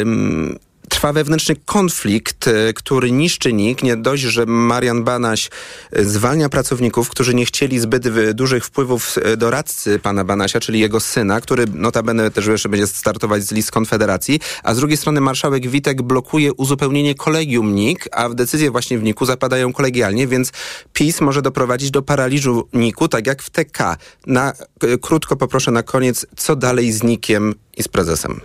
Ym, Trwa wewnętrzny konflikt, y, który niszczy NIK. Nie dość, że Marian Banaś y, zwalnia pracowników, którzy nie chcieli zbyt dużych wpływów y, doradcy pana Banasia, czyli jego syna, który notabene też jeszcze będzie startować z list Konfederacji, a z drugiej strony marszałek Witek blokuje uzupełnienie kolegium NIK, a w decyzje właśnie w NIK-u zapadają kolegialnie, więc PiS może doprowadzić do paraliżu NIK-u, tak jak w TK. Na, krótko poproszę na koniec, co dalej z NIK-iem i z prezesem?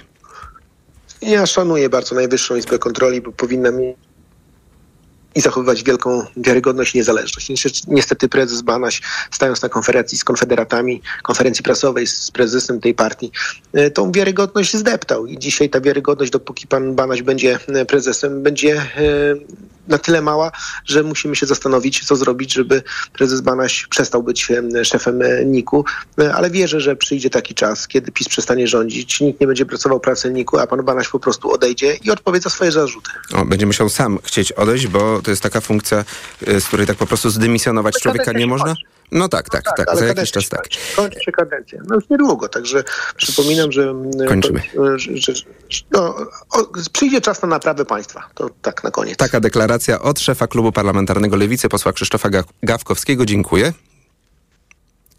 Ja szanuję bardzo Najwyższą Izbę Kontroli, bo powinna mieć i zachowywać wielką wiarygodność i niezależność. Niestety prezes Banaś, stając na konferencji z konfederatami, konferencji prasowej z prezesem tej partii, e, tą wiarygodność zdeptał i dzisiaj ta wiarygodność, dopóki pan Banaś będzie prezesem, będzie na tyle mała, że musimy się zastanowić, co zrobić, żeby prezes Banaś przestał być szefem NIK-u, ale wierzę, że przyjdzie taki czas, kiedy PiS przestanie rządzić, nikt nie będzie pracował pracy NIK-u, a pan Banaś po prostu odejdzie i odpowie za swoje zarzuty. O, będzie musiał sam chcieć odejść, bo to jest taka funkcja, y, z której tak po prostu zdymisjonować człowieka nie można? No tak, tak, tak, tak za jakiś czas tak. Kończy się kadencja. No już niedługo, także przypominam, że... Kończymy. Że, że, no, o, przyjdzie czas na naprawę państwa. To tak na koniec. Taka deklaracja od szefa klubu parlamentarnego Lewicy, posła Krzysztofa Gawkowskiego. Dziękuję.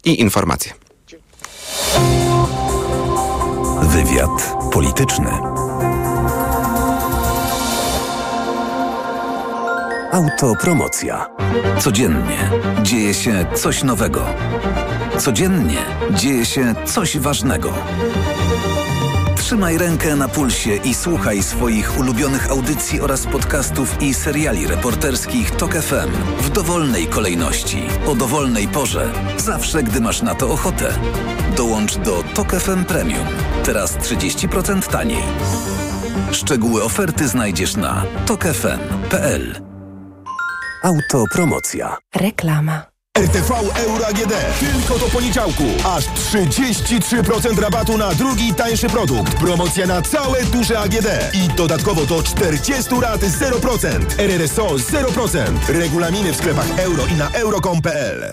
I informacje. Wywiad polityczny. Autopromocja. Codziennie dzieje się coś nowego. Codziennie dzieje się coś ważnego. Trzymaj rękę na pulsie i słuchaj swoich ulubionych audycji oraz podcastów i seriali reporterskich TOK FM w dowolnej kolejności, o dowolnej porze, zawsze gdy masz na to ochotę. Dołącz do TOK FM Premium. Teraz 30% taniej. Szczegóły oferty znajdziesz na tokefm.pl. Autopromocja. Reklama. RTV Euro AGD. Tylko do poniedziałku. Aż 33% rabatu na drugi tańszy produkt. Promocja na całe duże AGD. I dodatkowo do 40 rat 0%. RRSO 0%. Regulaminy w sklepach euro i na euro.com.pl.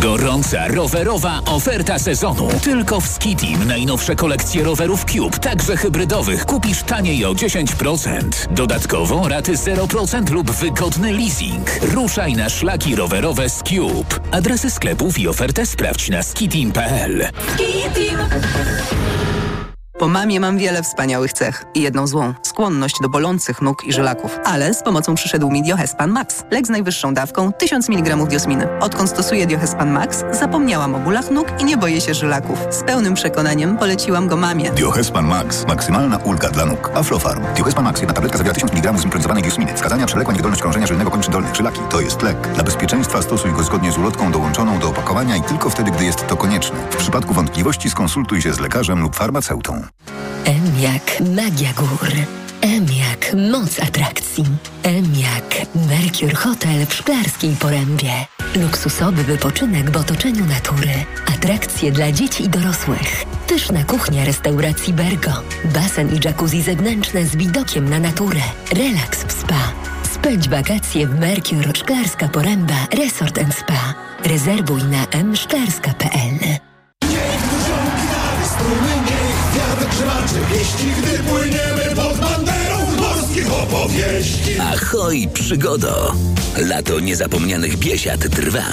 Gorąca rowerowa oferta sezonu. Tylko w Skitim najnowsze kolekcje rowerów Cube, także hybrydowych, kupisz taniej o 10%. Dodatkowo raty 0% lub wygodny leasing. Ruszaj na szlaki rowerowe z Cube. Adresy sklepów i ofertę sprawdź na skitim.pl. Skitim! Po mamie mam wiele wspaniałych cech i jedną złą – skłonność do bolących nóg i żylaków. Ale z pomocą przyszedł mi Diohespan Max. Lek z najwyższą dawką 1000 mg diosminy. Odkąd stosuję Diohespan Max, zapomniałam o bólach nóg i nie boję się żylaków. Z pełnym przekonaniem poleciłam go mamie. Diohespan Max. Maksymalna ulga dla nóg. Aflofarm. Diohespan Max. Jedna tabletka zawiera 1000 mg zimpronizowanej diosminy. Wskazania przewlekła niewydolność krążenia żylnego kończyn dolnych. Żylaki. To jest lek. Dla bezpieczeństwa stosuj go zgodnie z ulotką dołączoną do opakowania i tylko wtedy, gdy jest to konieczne. W przypadku wątpliwości skonsultuj się z lekarzem lub farmaceutą. M jak magia gór. M jak moc atrakcji. M jak Mercure Hotel w Szklarskiej Porębie. Luksusowy wypoczynek w otoczeniu natury. Atrakcje dla dzieci i dorosłych. Pyszna kuchnia restauracji Bergo. Basen i jacuzzi zewnętrzne z widokiem na naturę. Relaks w spa. Spędź wakacje w Mercure Szklarska Poręba Resort Spa. Rezerwuj na mszklarska.pl. Pieści, gdy płyniemy pod banderą morskich opowieści. Ahoj, przygodo! Lato niezapomnianych biesiad trwa.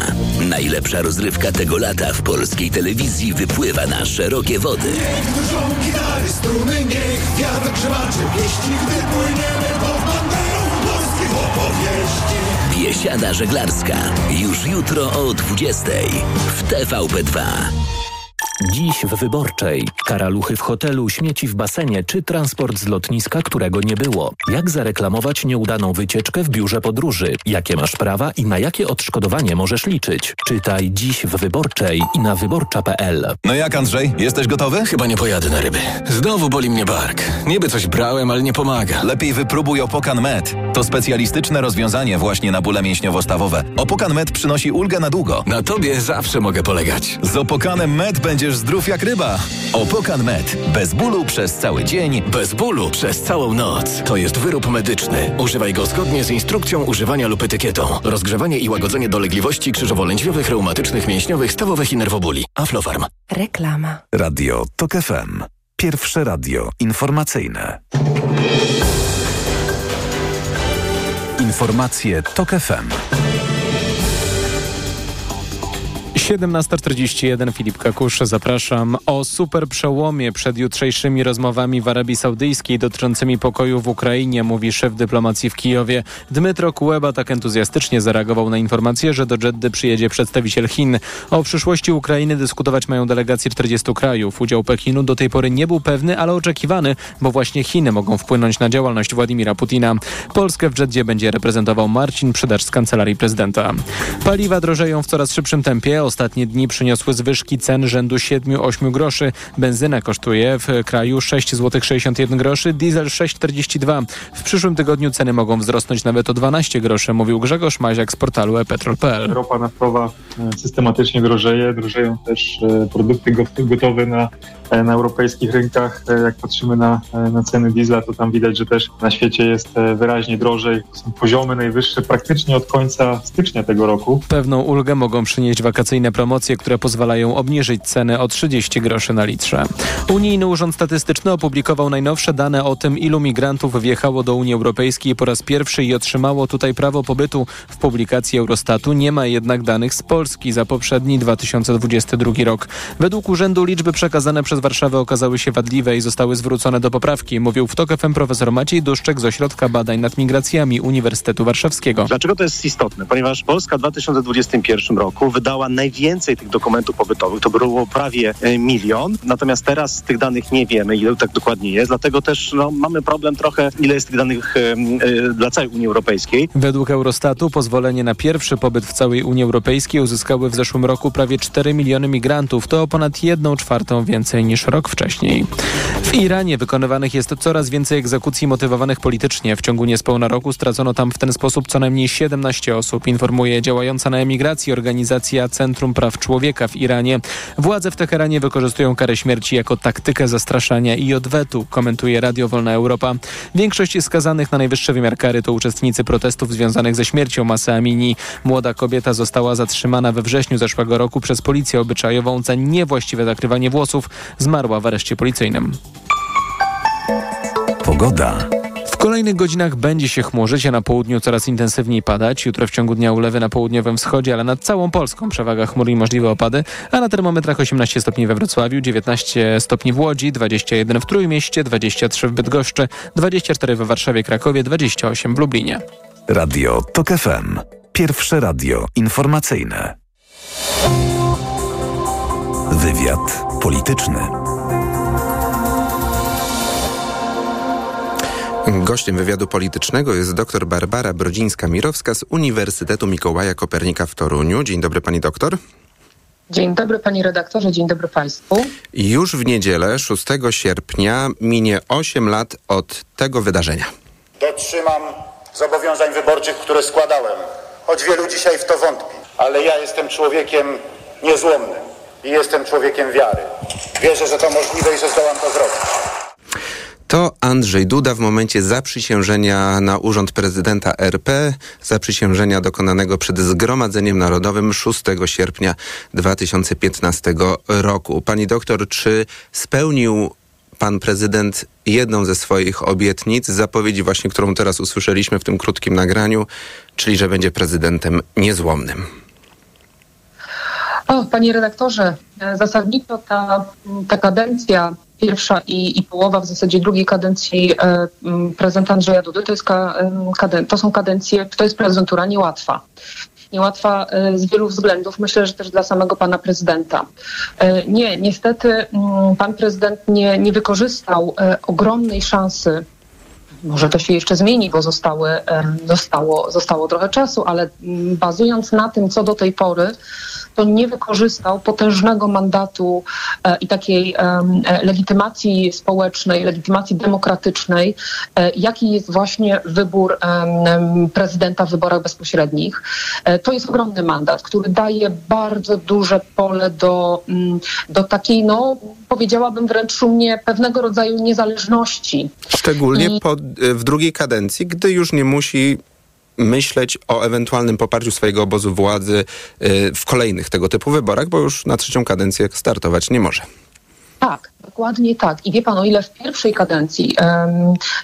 Najlepsza rozrywka tego lata w polskiej telewizji wypływa na szerokie wody. Niech drżą gitary, struny, niech wiatr grzebaczy pieści, gdy płyniemy pod banderą morskich opowieści. Biesiada żeglarska. Już jutro o 20 w TVP2. Dziś w Wyborczej. Karaluchy w hotelu, śmieci w basenie czy transport z lotniska, którego nie było. Jak zareklamować nieudaną wycieczkę w biurze podróży? Jakie masz prawa i na jakie odszkodowanie możesz liczyć? Czytaj dziś w Wyborczej i na wyborcza.pl. No jak Andrzej? Jesteś gotowy? Chyba nie pojadę na ryby. Znowu boli mnie bark. Niby coś brałem, ale nie pomaga. Lepiej wypróbuj Opokan Med. To specjalistyczne rozwiązanie właśnie na bóle mięśniowo-stawowe. Opokan Med przynosi ulgę na długo. Na tobie zawsze mogę polegać. Z Opokanem Med będziesz zdrów jak ryba. Opokan Med. Bez bólu przez cały dzień. Bez bólu przez całą noc. To jest wyrób medyczny. Używaj go zgodnie z instrukcją używania lub etykietą. Rozgrzewanie i łagodzenie dolegliwości krzyżowo-lędźwiowych, reumatycznych, mięśniowych, stawowych i nerwobóli. Aflofarm. Reklama. Radio TOK FM. Pierwsze radio informacyjne. Informacje TOK FM. 17.41 Filip Kakusz, zapraszam. O super przełomie przed jutrzejszymi rozmowami w Arabii Saudyjskiej dotyczącymi pokoju w Ukrainie, mówi szef dyplomacji w Kijowie. Dmytro Kuleba tak entuzjastycznie zareagował na informację, że do Dżeddy przyjedzie przedstawiciel Chin. O przyszłości Ukrainy dyskutować mają delegacje 40 krajów. Udział Pekinu do tej pory nie był pewny, ale oczekiwany, bo właśnie Chiny mogą wpłynąć na działalność Władimira Putina. Polskę w Dżeddzie będzie reprezentował Marcin Przydarz z Kancelarii Prezydenta. Paliwa drożeją w coraz szybszym tempie. Ostatnie dni przyniosły zwyżki cen rzędu 7-8 groszy. Benzyna kosztuje w kraju 6 zł 61 groszy, diesel 6,42. W przyszłym tygodniu ceny mogą wzrosnąć nawet o 12 groszy, mówił Grzegorz Maziak z portalu epetrol.pl. Ropa naftowa e, systematycznie drożeje, drożeją też e, produkty gotowe na, na europejskich rynkach. Jak patrzymy na, na ceny diesla, to tam widać, że też na świecie jest wyraźnie drożej. Są poziomy najwyższe praktycznie od końca stycznia tego roku. Pewną ulgę mogą przynieść wakacyjne promocje, które pozwalają obniżyć ceny o 30 groszy na litrze. Unijny Urząd Statystyczny opublikował najnowsze dane o tym, ilu migrantów wjechało do Unii Europejskiej po raz pierwszy i otrzymało tutaj prawo pobytu. W publikacji Eurostatu nie ma jednak danych z Polski za poprzedni 2022 rok. Według urzędu liczby przekazane przez Warszawę okazały się wadliwe i zostały zwrócone do poprawki, mówił w TOK FM profesor Maciej Duszczek z Ośrodka Badań nad Migracjami Uniwersytetu Warszawskiego. Dlaczego to jest istotne? Ponieważ Polska w 2021 roku wydała najwięcej tych dokumentów pobytowych, to było prawie e, milion, natomiast teraz tych danych nie wiemy, ile tak dokładnie jest, dlatego też no, mamy problem trochę, ile jest tych danych e, dla całej Unii Europejskiej. Według Eurostatu pozwolenie na pierwszy pobyt w całej Unii Europejskiej uzyskały w zeszłym roku prawie 4 miliony migrantów. To o ponad 1 czwartą więcej niż rok wcześniej. W Iranie wykonywanych jest coraz więcej egzekucji motywowanych politycznie. W ciągu niespełna roku stracono tam w ten sposób co najmniej 17 osób, informuje działająca na emigracji organizacja Centrum Praw Człowieka w Iranie. Władze w Teheranie wykorzystują karę śmierci jako taktykę zastraszania i odwetu, komentuje Radio Wolna Europa. Większość skazanych na najwyższy wymiar kary to uczestnicy protestów związanych ze śmiercią Masy Amini. Młoda kobieta została zatrzymana we wrześniu zeszłego roku przez policję obyczajową za niewłaściwe zakrywanie włosów. Zmarła w areszcie policyjnym. Pogoda. W kolejnych godzinach będzie się chmurzyć, a na południu coraz intensywniej padać. Jutro w ciągu dnia ulewy na południowym wschodzie, ale nad całą Polską przewaga chmur i możliwe opady. A na termometrach 18 stopni we Wrocławiu, 19 stopni w Łodzi, 21 w Trójmieście, 23 w Bydgoszczy, 24 we Warszawie, Krakowie, 28 w Lublinie. Radio TOK FM. Pierwsze radio informacyjne. Wywiad polityczny. Gościem wywiadu politycznego jest dr Barbara Brodzińska-Mirowska z Uniwersytetu Mikołaja Kopernika w Toruniu. Dzień dobry pani doktor. Dzień dobry panie redaktorze, dzień dobry państwu. Już w niedzielę 6 sierpnia minie 8 lat od tego wydarzenia. Dotrzymam zobowiązań wyborczych, które składałem, choć wielu dzisiaj w to wątpi. Ale ja jestem człowiekiem niezłomnym i jestem człowiekiem wiary. Wierzę, że to możliwe i że zdołam to zrobić. To Andrzej Duda w momencie zaprzysiężenia na urząd prezydenta RP, zaprzysiężenia dokonanego przed Zgromadzeniem Narodowym 6 sierpnia 2015 roku. Pani doktor, czy spełnił pan prezydent jedną ze swoich obietnic, zapowiedzi właśnie, którą teraz usłyszeliśmy w tym krótkim nagraniu, czyli że będzie prezydentem niezłomnym? Panie redaktorze, zasadniczo ta, ta kadencja pierwsza i, i połowa w zasadzie drugiej kadencji e, prezydenta Andrzeja Dudy to, jest ka, kaden, to są kadencje, to jest prezydentura niełatwa niełatwa e, z wielu względów, myślę, że też dla samego pana prezydenta. E, nie, niestety pan prezydent nie, nie wykorzystał ogromnej szansy może to się jeszcze zmieni, bo zostały, zostało, zostało trochę czasu, ale bazując na tym, co do tej pory, to nie wykorzystał potężnego mandatu e, i takiej e, legitymacji społecznej, legitymacji demokratycznej, e, jaki jest właśnie wybór prezydenta w wyborach bezpośrednich. To jest ogromny mandat, który daje bardzo duże pole do, mm, do takiej, no powiedziałabym wręcz szumnie, pewnego rodzaju niezależności. Szczególnie I... po, w drugiej kadencji, gdy już nie musi myśleć o ewentualnym poparciu swojego obozu władzy y, w kolejnych tego typu wyborach, bo już na trzecią kadencję startować nie może. Tak, Dokładnie tak. I wie pan, o ile w pierwszej kadencji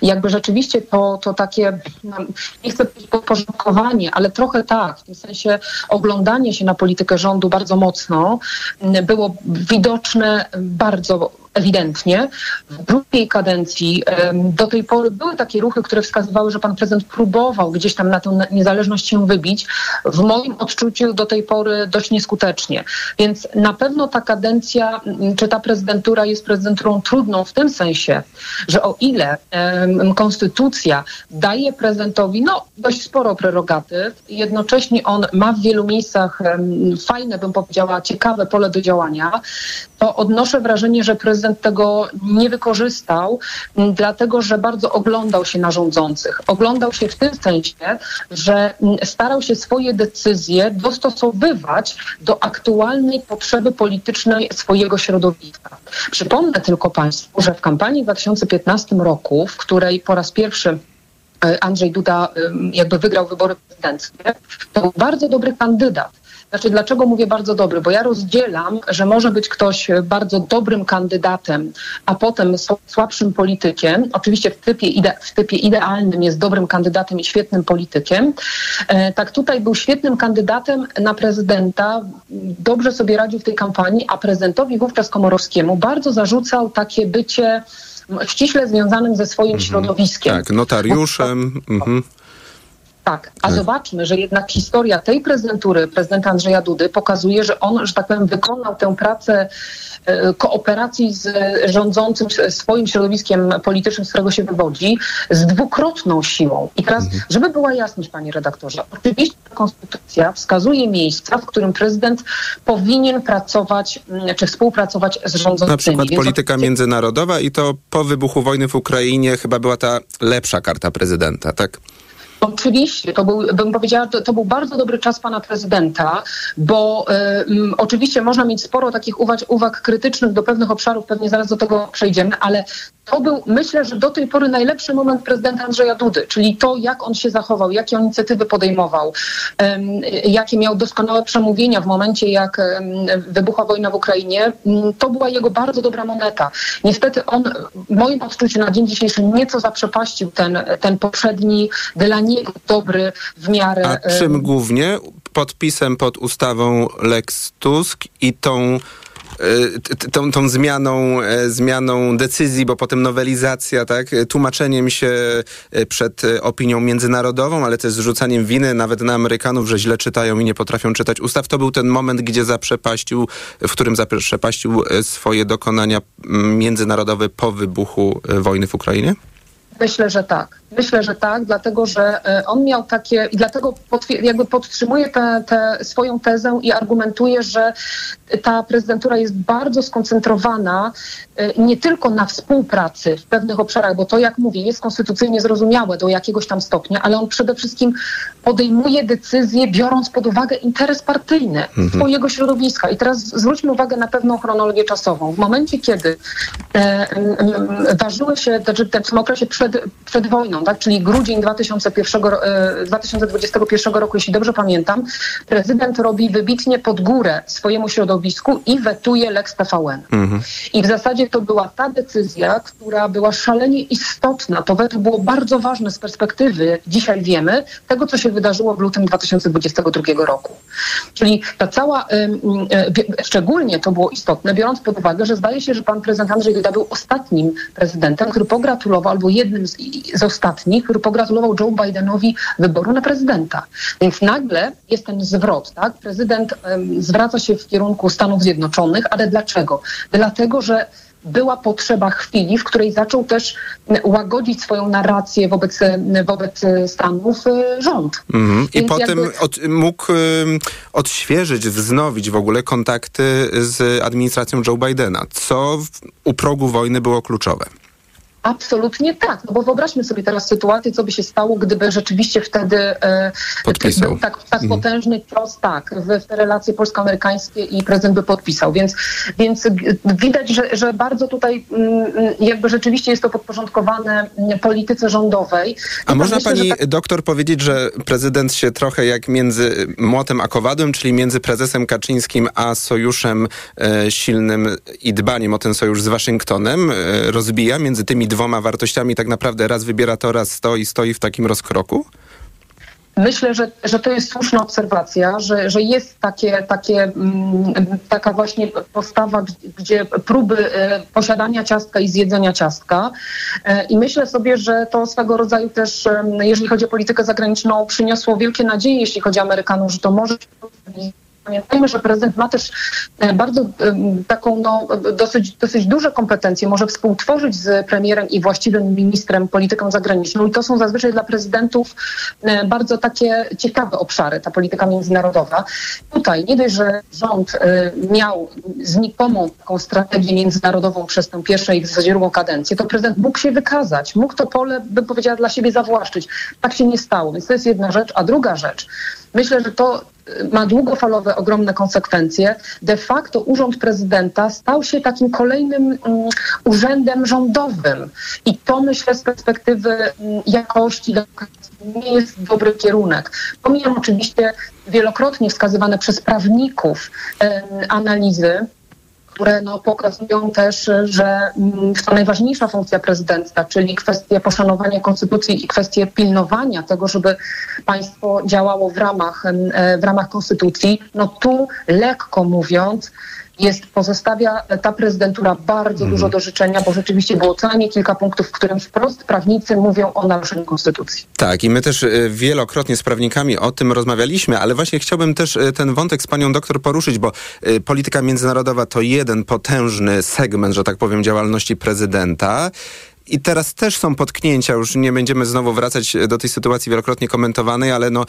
jakby rzeczywiście to, to takie, nie chcę powiedzieć podporządkowanie, ale trochę tak, w tym sensie oglądanie się na politykę rządu bardzo mocno było widoczne bardzo ewidentnie. W drugiej kadencji do tej pory były takie ruchy, które wskazywały, że pan prezydent próbował gdzieś tam na tę niezależność się wybić. W moim odczuciu do tej pory dość nieskutecznie. Więc na pewno ta kadencja, czy ta prezydentura jest prezydenturą trudną w tym sensie, że o ile konstytucja daje prezydentowi no, dość sporo prerogatyw, jednocześnie on ma w wielu miejscach fajne, bym powiedziała, ciekawe pole do działania, to odnoszę wrażenie, że prezydent tego nie wykorzystał, dlatego że bardzo oglądał się na rządzących. Oglądał się w tym sensie, że starał się swoje decyzje dostosowywać do aktualnej potrzeby politycznej swojego środowiska. Przypomnę tylko Państwu, że w kampanii w 2015 roku, w której po raz pierwszy e, Andrzej Duda jakby wygrał wybory prezydenckie, to był bardzo dobry kandydat znaczy, dlaczego mówię bardzo dobry? Bo ja rozdzielam, że może być ktoś bardzo dobrym kandydatem, a potem słabszym politykiem. Oczywiście w typie, ide w typie idealnym jest dobrym kandydatem i świetnym politykiem. E, tak tutaj był świetnym kandydatem na prezydenta, dobrze sobie radził w tej kampanii, a prezydentowi wówczas Komorowskiemu bardzo zarzucał takie bycie ściśle związanym ze swoim mhm. środowiskiem. Tak, notariuszem. Mhm. Tak, a tak. zobaczmy, że jednak historia tej prezydentury, prezydenta Andrzeja Dudy, pokazuje, że on, że tak powiem, wykonał tę pracę e, kooperacji z rządzącym swoim środowiskiem politycznym, z którego się wywodzi, z dwukrotną siłą. I teraz, mhm. żeby była jasność, panie redaktorze, oczywiście konstytucja wskazuje miejsca, w którym prezydent powinien pracować czy współpracować z rządzącymi. Na przykład Więc polityka oczywiście... międzynarodowa i to po wybuchu wojny w Ukrainie chyba była ta lepsza karta prezydenta, tak? Oczywiście, to był, bym powiedziała, to, to był bardzo dobry czas pana prezydenta, bo y, oczywiście można mieć sporo takich uwag, uwag krytycznych do pewnych obszarów, pewnie zaraz do tego przejdziemy, ale to był, myślę, że do tej pory najlepszy moment prezydenta Andrzeja Dudy, czyli to, jak on się zachował, jakie on inicjatywy podejmował, jakie miał doskonałe przemówienia w momencie, jak wybuchła wojna w Ukrainie. Um, to była jego bardzo dobra moneta. Niestety on, w moim odczuciu na dzień dzisiejszy, nieco zaprzepaścił ten, ten poprzedni, dla niego dobry w miarę... A czym głównie? Podpisem pod ustawą Lex Tusk i tą tą, tą zmianą, e, zmianą decyzji, bo potem nowelizacja, tak, tłumaczeniem się e, przed e, opinią międzynarodową, ale też zrzucaniem winy nawet na Amerykanów, że źle czytają i nie potrafią czytać ustaw. To był ten moment, gdzie zaprzepaścił, w którym zaprzepaścił swoje dokonania międzynarodowe po wybuchu wojny w Ukrainie? Myślę, że tak. Myślę, że tak, dlatego że e, on miał takie i dlatego jakby podtrzymuje tę swoją tezę i argumentuje, że ta prezydentura jest bardzo skoncentrowana e, nie tylko na współpracy w pewnych obszarach, bo to jak mówię, jest konstytucyjnie zrozumiałe do jakiegoś tam stopnia, ale on przede wszystkim podejmuje decyzje biorąc pod uwagę interes partyjny mhm. swojego środowiska. I teraz zwróćmy uwagę na pewną chronologię czasową. W momencie, kiedy e, ważyły się, znaczy w tym okresie przed, przed wojną, tak? czyli grudzień 2001, 2021 e, roku, jeśli dobrze pamiętam, prezydent robi wybitnie pod górę swojemu środowisku i wetuje Lex TVN. Mhm. I w zasadzie to była ta decyzja, która była szalenie istotna. To weto było bardzo ważne z perspektywy, dzisiaj wiemy, tego, co się wydarzyło w lutym 2022 roku. Czyli ta cała, szczególnie to było istotne, biorąc pod uwagę, że zdaje się, że pan prezydent Andrzej Duda był ostatnim prezydentem, który pogratulował, albo jednym z, z ostatnich, ostatni, który pogratulował Joe Bidenowi wyboru na prezydenta. Więc nagle jest ten zwrot, tak? Prezydent um, zwraca się w kierunku Stanów Zjednoczonych, ale dlaczego? Dlatego, że była potrzeba chwili, w której zaczął też łagodzić swoją narrację wobec, wobec Stanów y, rząd. Mhm. I potem jakby... od, mógł odświeżyć, wznowić w ogóle kontakty z administracją Joe Bidena, co w, u progu wojny było kluczowe. Absolutnie tak, no bo wyobraźmy sobie teraz sytuację, co by się stało, gdyby rzeczywiście wtedy e, Podpisał. tak, tak Mhm. potężny cios, tak, w, w te relacje polsko-amerykańskie i prezydent by podpisał. Więc, więc widać, że, że bardzo tutaj mm, jakby rzeczywiście jest to podporządkowane mm, polityce rządowej. A I można myślę, pani tak- doktor powiedzieć, że prezydent się trochę jak między młotem a kowadłem, czyli między prezesem Kaczyńskim a sojuszem e, silnym i dbaniem o ten sojusz z Waszyngtonem e, rozbija między tymi dwoma wartościami tak naprawdę raz wybiera to, raz stoi, stoi w takim rozkroku? Myślę, że, że to jest słuszna obserwacja, że, że jest takie, takie, mm, taka właśnie postawa, gdzie, próby e, posiadania ciastka i zjedzenia ciastka. E, I myślę sobie, że to swego rodzaju też, jeżeli chodzi o politykę zagraniczną, przyniosło wielkie nadzieje, jeśli chodzi o Amerykanów, że to może Pamiętajmy, że prezydent ma też e, bardzo em, taką no, dosyć, dosyć duże kompetencje, może współtworzyć z premierem i właściwym ministrem polityką zagraniczną i to są zazwyczaj dla prezydentów e, bardzo takie ciekawe obszary, ta polityka międzynarodowa. Tutaj nie dość, że rząd e, miał znikomą taką strategię międzynarodową przez tę pierwszą i w zasadzie drugą kadencję, to prezydent mógł się wykazać, mógł to pole, bym powiedziała, dla siebie zawłaszczyć. Tak się nie stało, więc to jest jedna rzecz. A druga rzecz, myślę, że to ma długofalowe, ogromne konsekwencje. De facto urząd prezydenta stał się takim kolejnym mm, urzędem rządowym. I to myślę z perspektywy mm, jakości nie jest dobry kierunek. Pomijam oczywiście wielokrotnie wskazywane przez prawników analizy, które no, pokazują też, że mm, to najważniejsza funkcja prezydenta, czyli kwestia poszanowania konstytucji i kwestie pilnowania tego, żeby państwo działało w ramach, em, e, w ramach konstytucji, no tu lekko mówiąc, jest, pozostawia ta prezydentura bardzo dużo do życzenia, bo rzeczywiście było co najmniej kilka punktów, w którym wprost prawnicy mówią o naruszeniu konstytucji. Tak, i my też e, wielokrotnie z prawnikami o tym rozmawialiśmy, ale właśnie chciałbym też e, ten wątek z panią doktor poruszyć, bo e, polityka międzynarodowa to jeden potężny segment, że tak powiem, działalności prezydenta. I teraz też są potknięcia, już nie będziemy znowu wracać do tej sytuacji wielokrotnie komentowanej, ale no,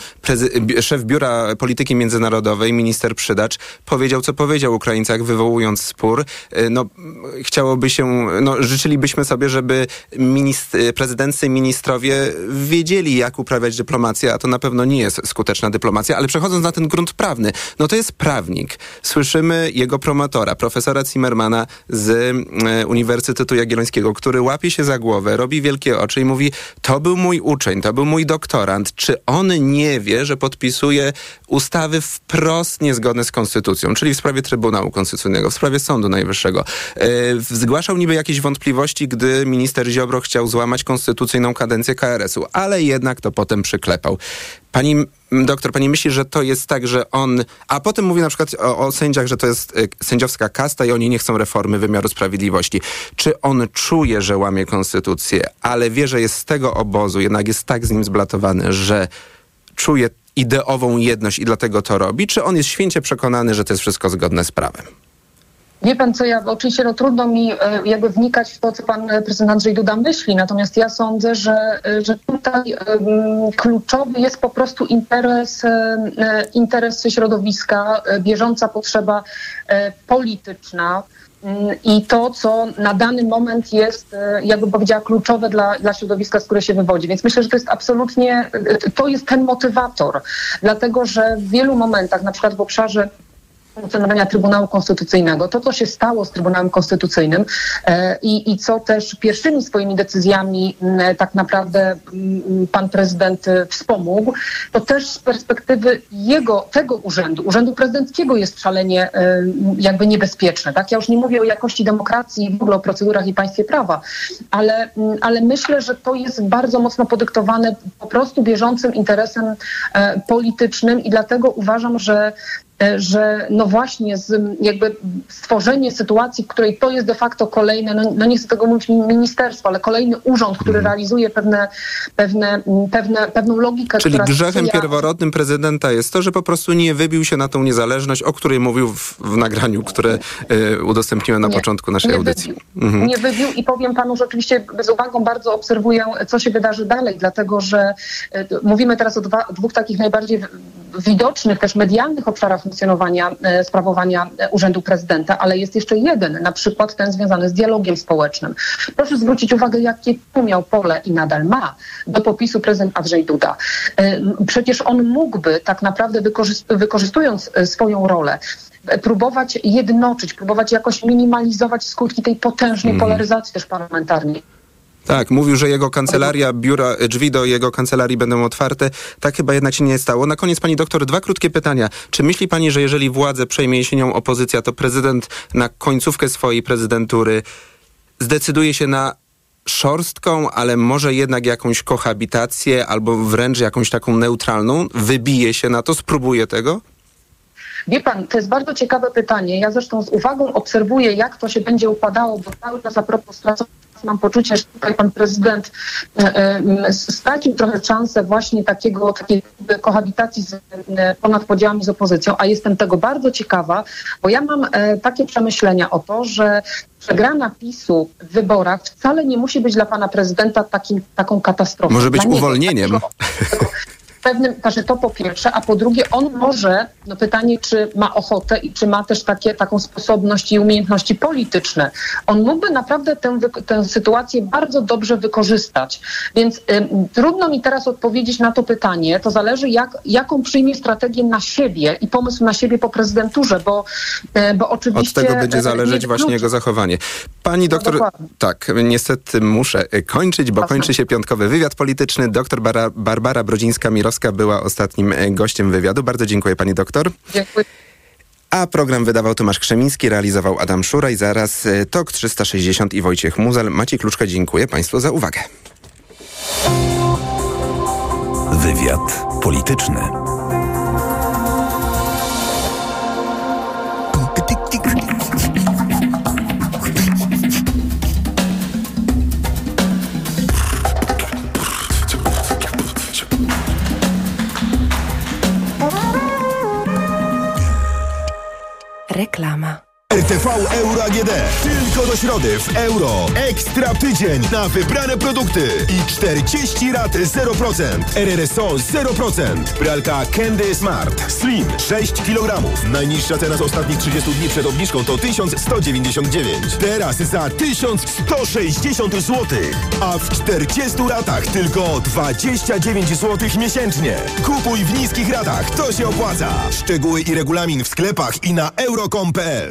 szef Biura Polityki Międzynarodowej, minister Przydacz, powiedział, co powiedział Ukraińcach, wywołując spór. Y, No, chciałoby się, no, życzylibyśmy sobie, żeby minist- y, ministrowie wiedzieli, jak uprawiać dyplomację, a to na pewno nie jest skuteczna dyplomacja, ale przechodząc na ten grunt prawny, no to jest prawnik. Słyszymy jego promotora, profesora Zimmermana z y, Uniwersytetu Jagiellońskiego, który łapie się za głowę, robi wielkie oczy i mówi, to był mój uczeń, to był mój doktorant. Czy on nie wie, że podpisuje ustawy wprost niezgodne z konstytucją, czyli w sprawie Trybunału Konstytucyjnego, w sprawie Sądu Najwyższego. E, zgłaszał niby jakieś wątpliwości, gdy minister Ziobro chciał złamać konstytucyjną kadencję KRS-u, ale jednak to potem przyklepał. Pani doktor, pani myśli, że to jest tak, że on... A potem mówi na przykład o, o sędziach, że to jest y, sędziowska kasta i oni nie chcą reformy wymiaru sprawiedliwości. Czy on czuje, że łamie konstytucję, ale wie, że jest z tego obozu, jednak jest tak z nim zblatowany, że czuje ideową jedność i dlatego to robi? Czy on jest święcie przekonany, że to jest wszystko zgodne z prawem? Wie pan co, ja oczywiście no, trudno mi e, jakby wnikać w to, co pan e, prezydent Andrzej Duda myśli, natomiast ja sądzę, że, e, że tutaj kluczowy jest po prostu interes, interes środowiska, bieżąca potrzeba polityczna. mm, I to, co na dany moment jest, jakby powiedziała, kluczowe dla, dla środowiska, z które się wywodzi. Więc myślę, że to jest absolutnie, to jest ten motywator. Dlatego, że w wielu momentach, na przykład w obszarze funkcjonowania Trybunału Konstytucyjnego. To, co się stało z Trybunałem Konstytucyjnym e, i, i co też pierwszymi swoimi decyzjami m, tak naprawdę m, pan prezydent e, wspomógł, to też z perspektywy jego, tego urzędu, urzędu prezydenckiego jest szalenie e, jakby niebezpieczne. Tak? Ja już nie mówię o jakości demokracji, w ogóle o procedurach i państwie prawa, ale, m, ale myślę, że to jest bardzo mocno podyktowane po prostu bieżącym interesem e, politycznym i dlatego uważam, że e, że no właśnie z, jakby stworzenie sytuacji, w której to jest de facto kolejne, no, no nie chcę tego mówić ministerstwo, ale kolejny urząd, który realizuje pewne, pewne, pewne, pewną logikę. Czyli grzechem sprzyja- pierworodnym prezydenta jest to, że po prostu nie wybił się na tą niezależność, o której mówił w, w nagraniu, które e, udostępniłem na Nie, początku naszej nie audycji. Wybił. Mhm. Nie wybił i powiem panu, że oczywiście z uwagą bardzo obserwuję, co się wydarzy dalej, dlatego że e, mówimy teraz o dwa, dwóch takich najbardziej widocznych, też medialnych obszarach funkcjonowania, e, sprawowania e, urzędu prezydenta, ale jest jeszcze jeden, na przykład ten związany z dialogiem społecznym. Proszę zwrócić uwagę, jakie tu miał pole i nadal ma do popisu prezydent Andrzej Duda. E, Przecież on mógłby tak naprawdę wykorzyst- wykorzystując swoją rolę, próbować jednoczyć, próbować jakoś minimalizować skutki tej potężnej Mhm. polaryzacji też parlamentarnej. Tak, mówił, że jego kancelaria, biura, drzwi do jego kancelarii będą otwarte. Tak chyba jednak się nie stało. Na koniec, pani doktor, dwa krótkie pytania. Czy myśli pani, że jeżeli władzę przejmie jesienią opozycja, to prezydent na końcówkę swojej prezydentury zdecyduje się na szorstką, ale może jednak jakąś kohabitację albo wręcz jakąś taką neutralną? Wybije się na to, spróbuje tego? Wie pan, to jest bardzo ciekawe pytanie. Ja zresztą z uwagą obserwuję, jak to się będzie układało, bo cały czas a propos stracenia mam poczucie, że tutaj pan prezydent e, e, stracił trochę szansę właśnie takiego, takiej kohabitacji z, e, ponad podziałami z opozycją, a jestem tego bardzo ciekawa, bo ja mam takie przemyślenia o to, że przegrana PiSu w wyborach wcale nie musi być dla pana prezydenta takim, taką katastrofą. Może być Dla niego. [LAUGHS] pewnym, znaczy to po pierwsze, a po drugie on może, no pytanie, czy ma ochotę i czy ma też takie, taką sposobność i umiejętności polityczne. On mógłby naprawdę tę, tę sytuację bardzo dobrze wykorzystać. Więc ym, trudno mi teraz odpowiedzieć na to pytanie. To zależy, jak, jaką przyjmie strategię na siebie i pomysł na siebie po prezydenturze, bo, e, bo Od oczywiście... tego będzie zależeć nie właśnie jego zachowanie. Pani doktor, dokładnie. tak, niestety muszę y, kończyć, bo kończy się piątkowy wywiad polityczny. Doktor Bara, Barbara Brodzińska-Mirowska była ostatnim y, gościem wywiadu. Bardzo dziękuję pani doktor. Dziękuję. A program wydawał Tomasz Krzemiński, realizował Adam Szura i zaraz y, TOK 360 i Wojciech Muzel. Maciej Kluczka, dziękuję Państwu za uwagę. Wywiad polityczny. Reklama. RTV Euro AGD. Tylko do środy w euro. Ekstra tydzień na wybrane produkty i 40 rat 0%. RRSO 0%. Pralka Candy Smart Slim 6 kg. Najniższa cena z ostatnich 30 dni przed obniżką to 1199. Teraz za 1160 zł. A w 40 ratach tylko 29 zł miesięcznie. Kupuj w niskich ratach, to się opłaca. Szczegóły i regulamin w sklepach i na euro.com.pl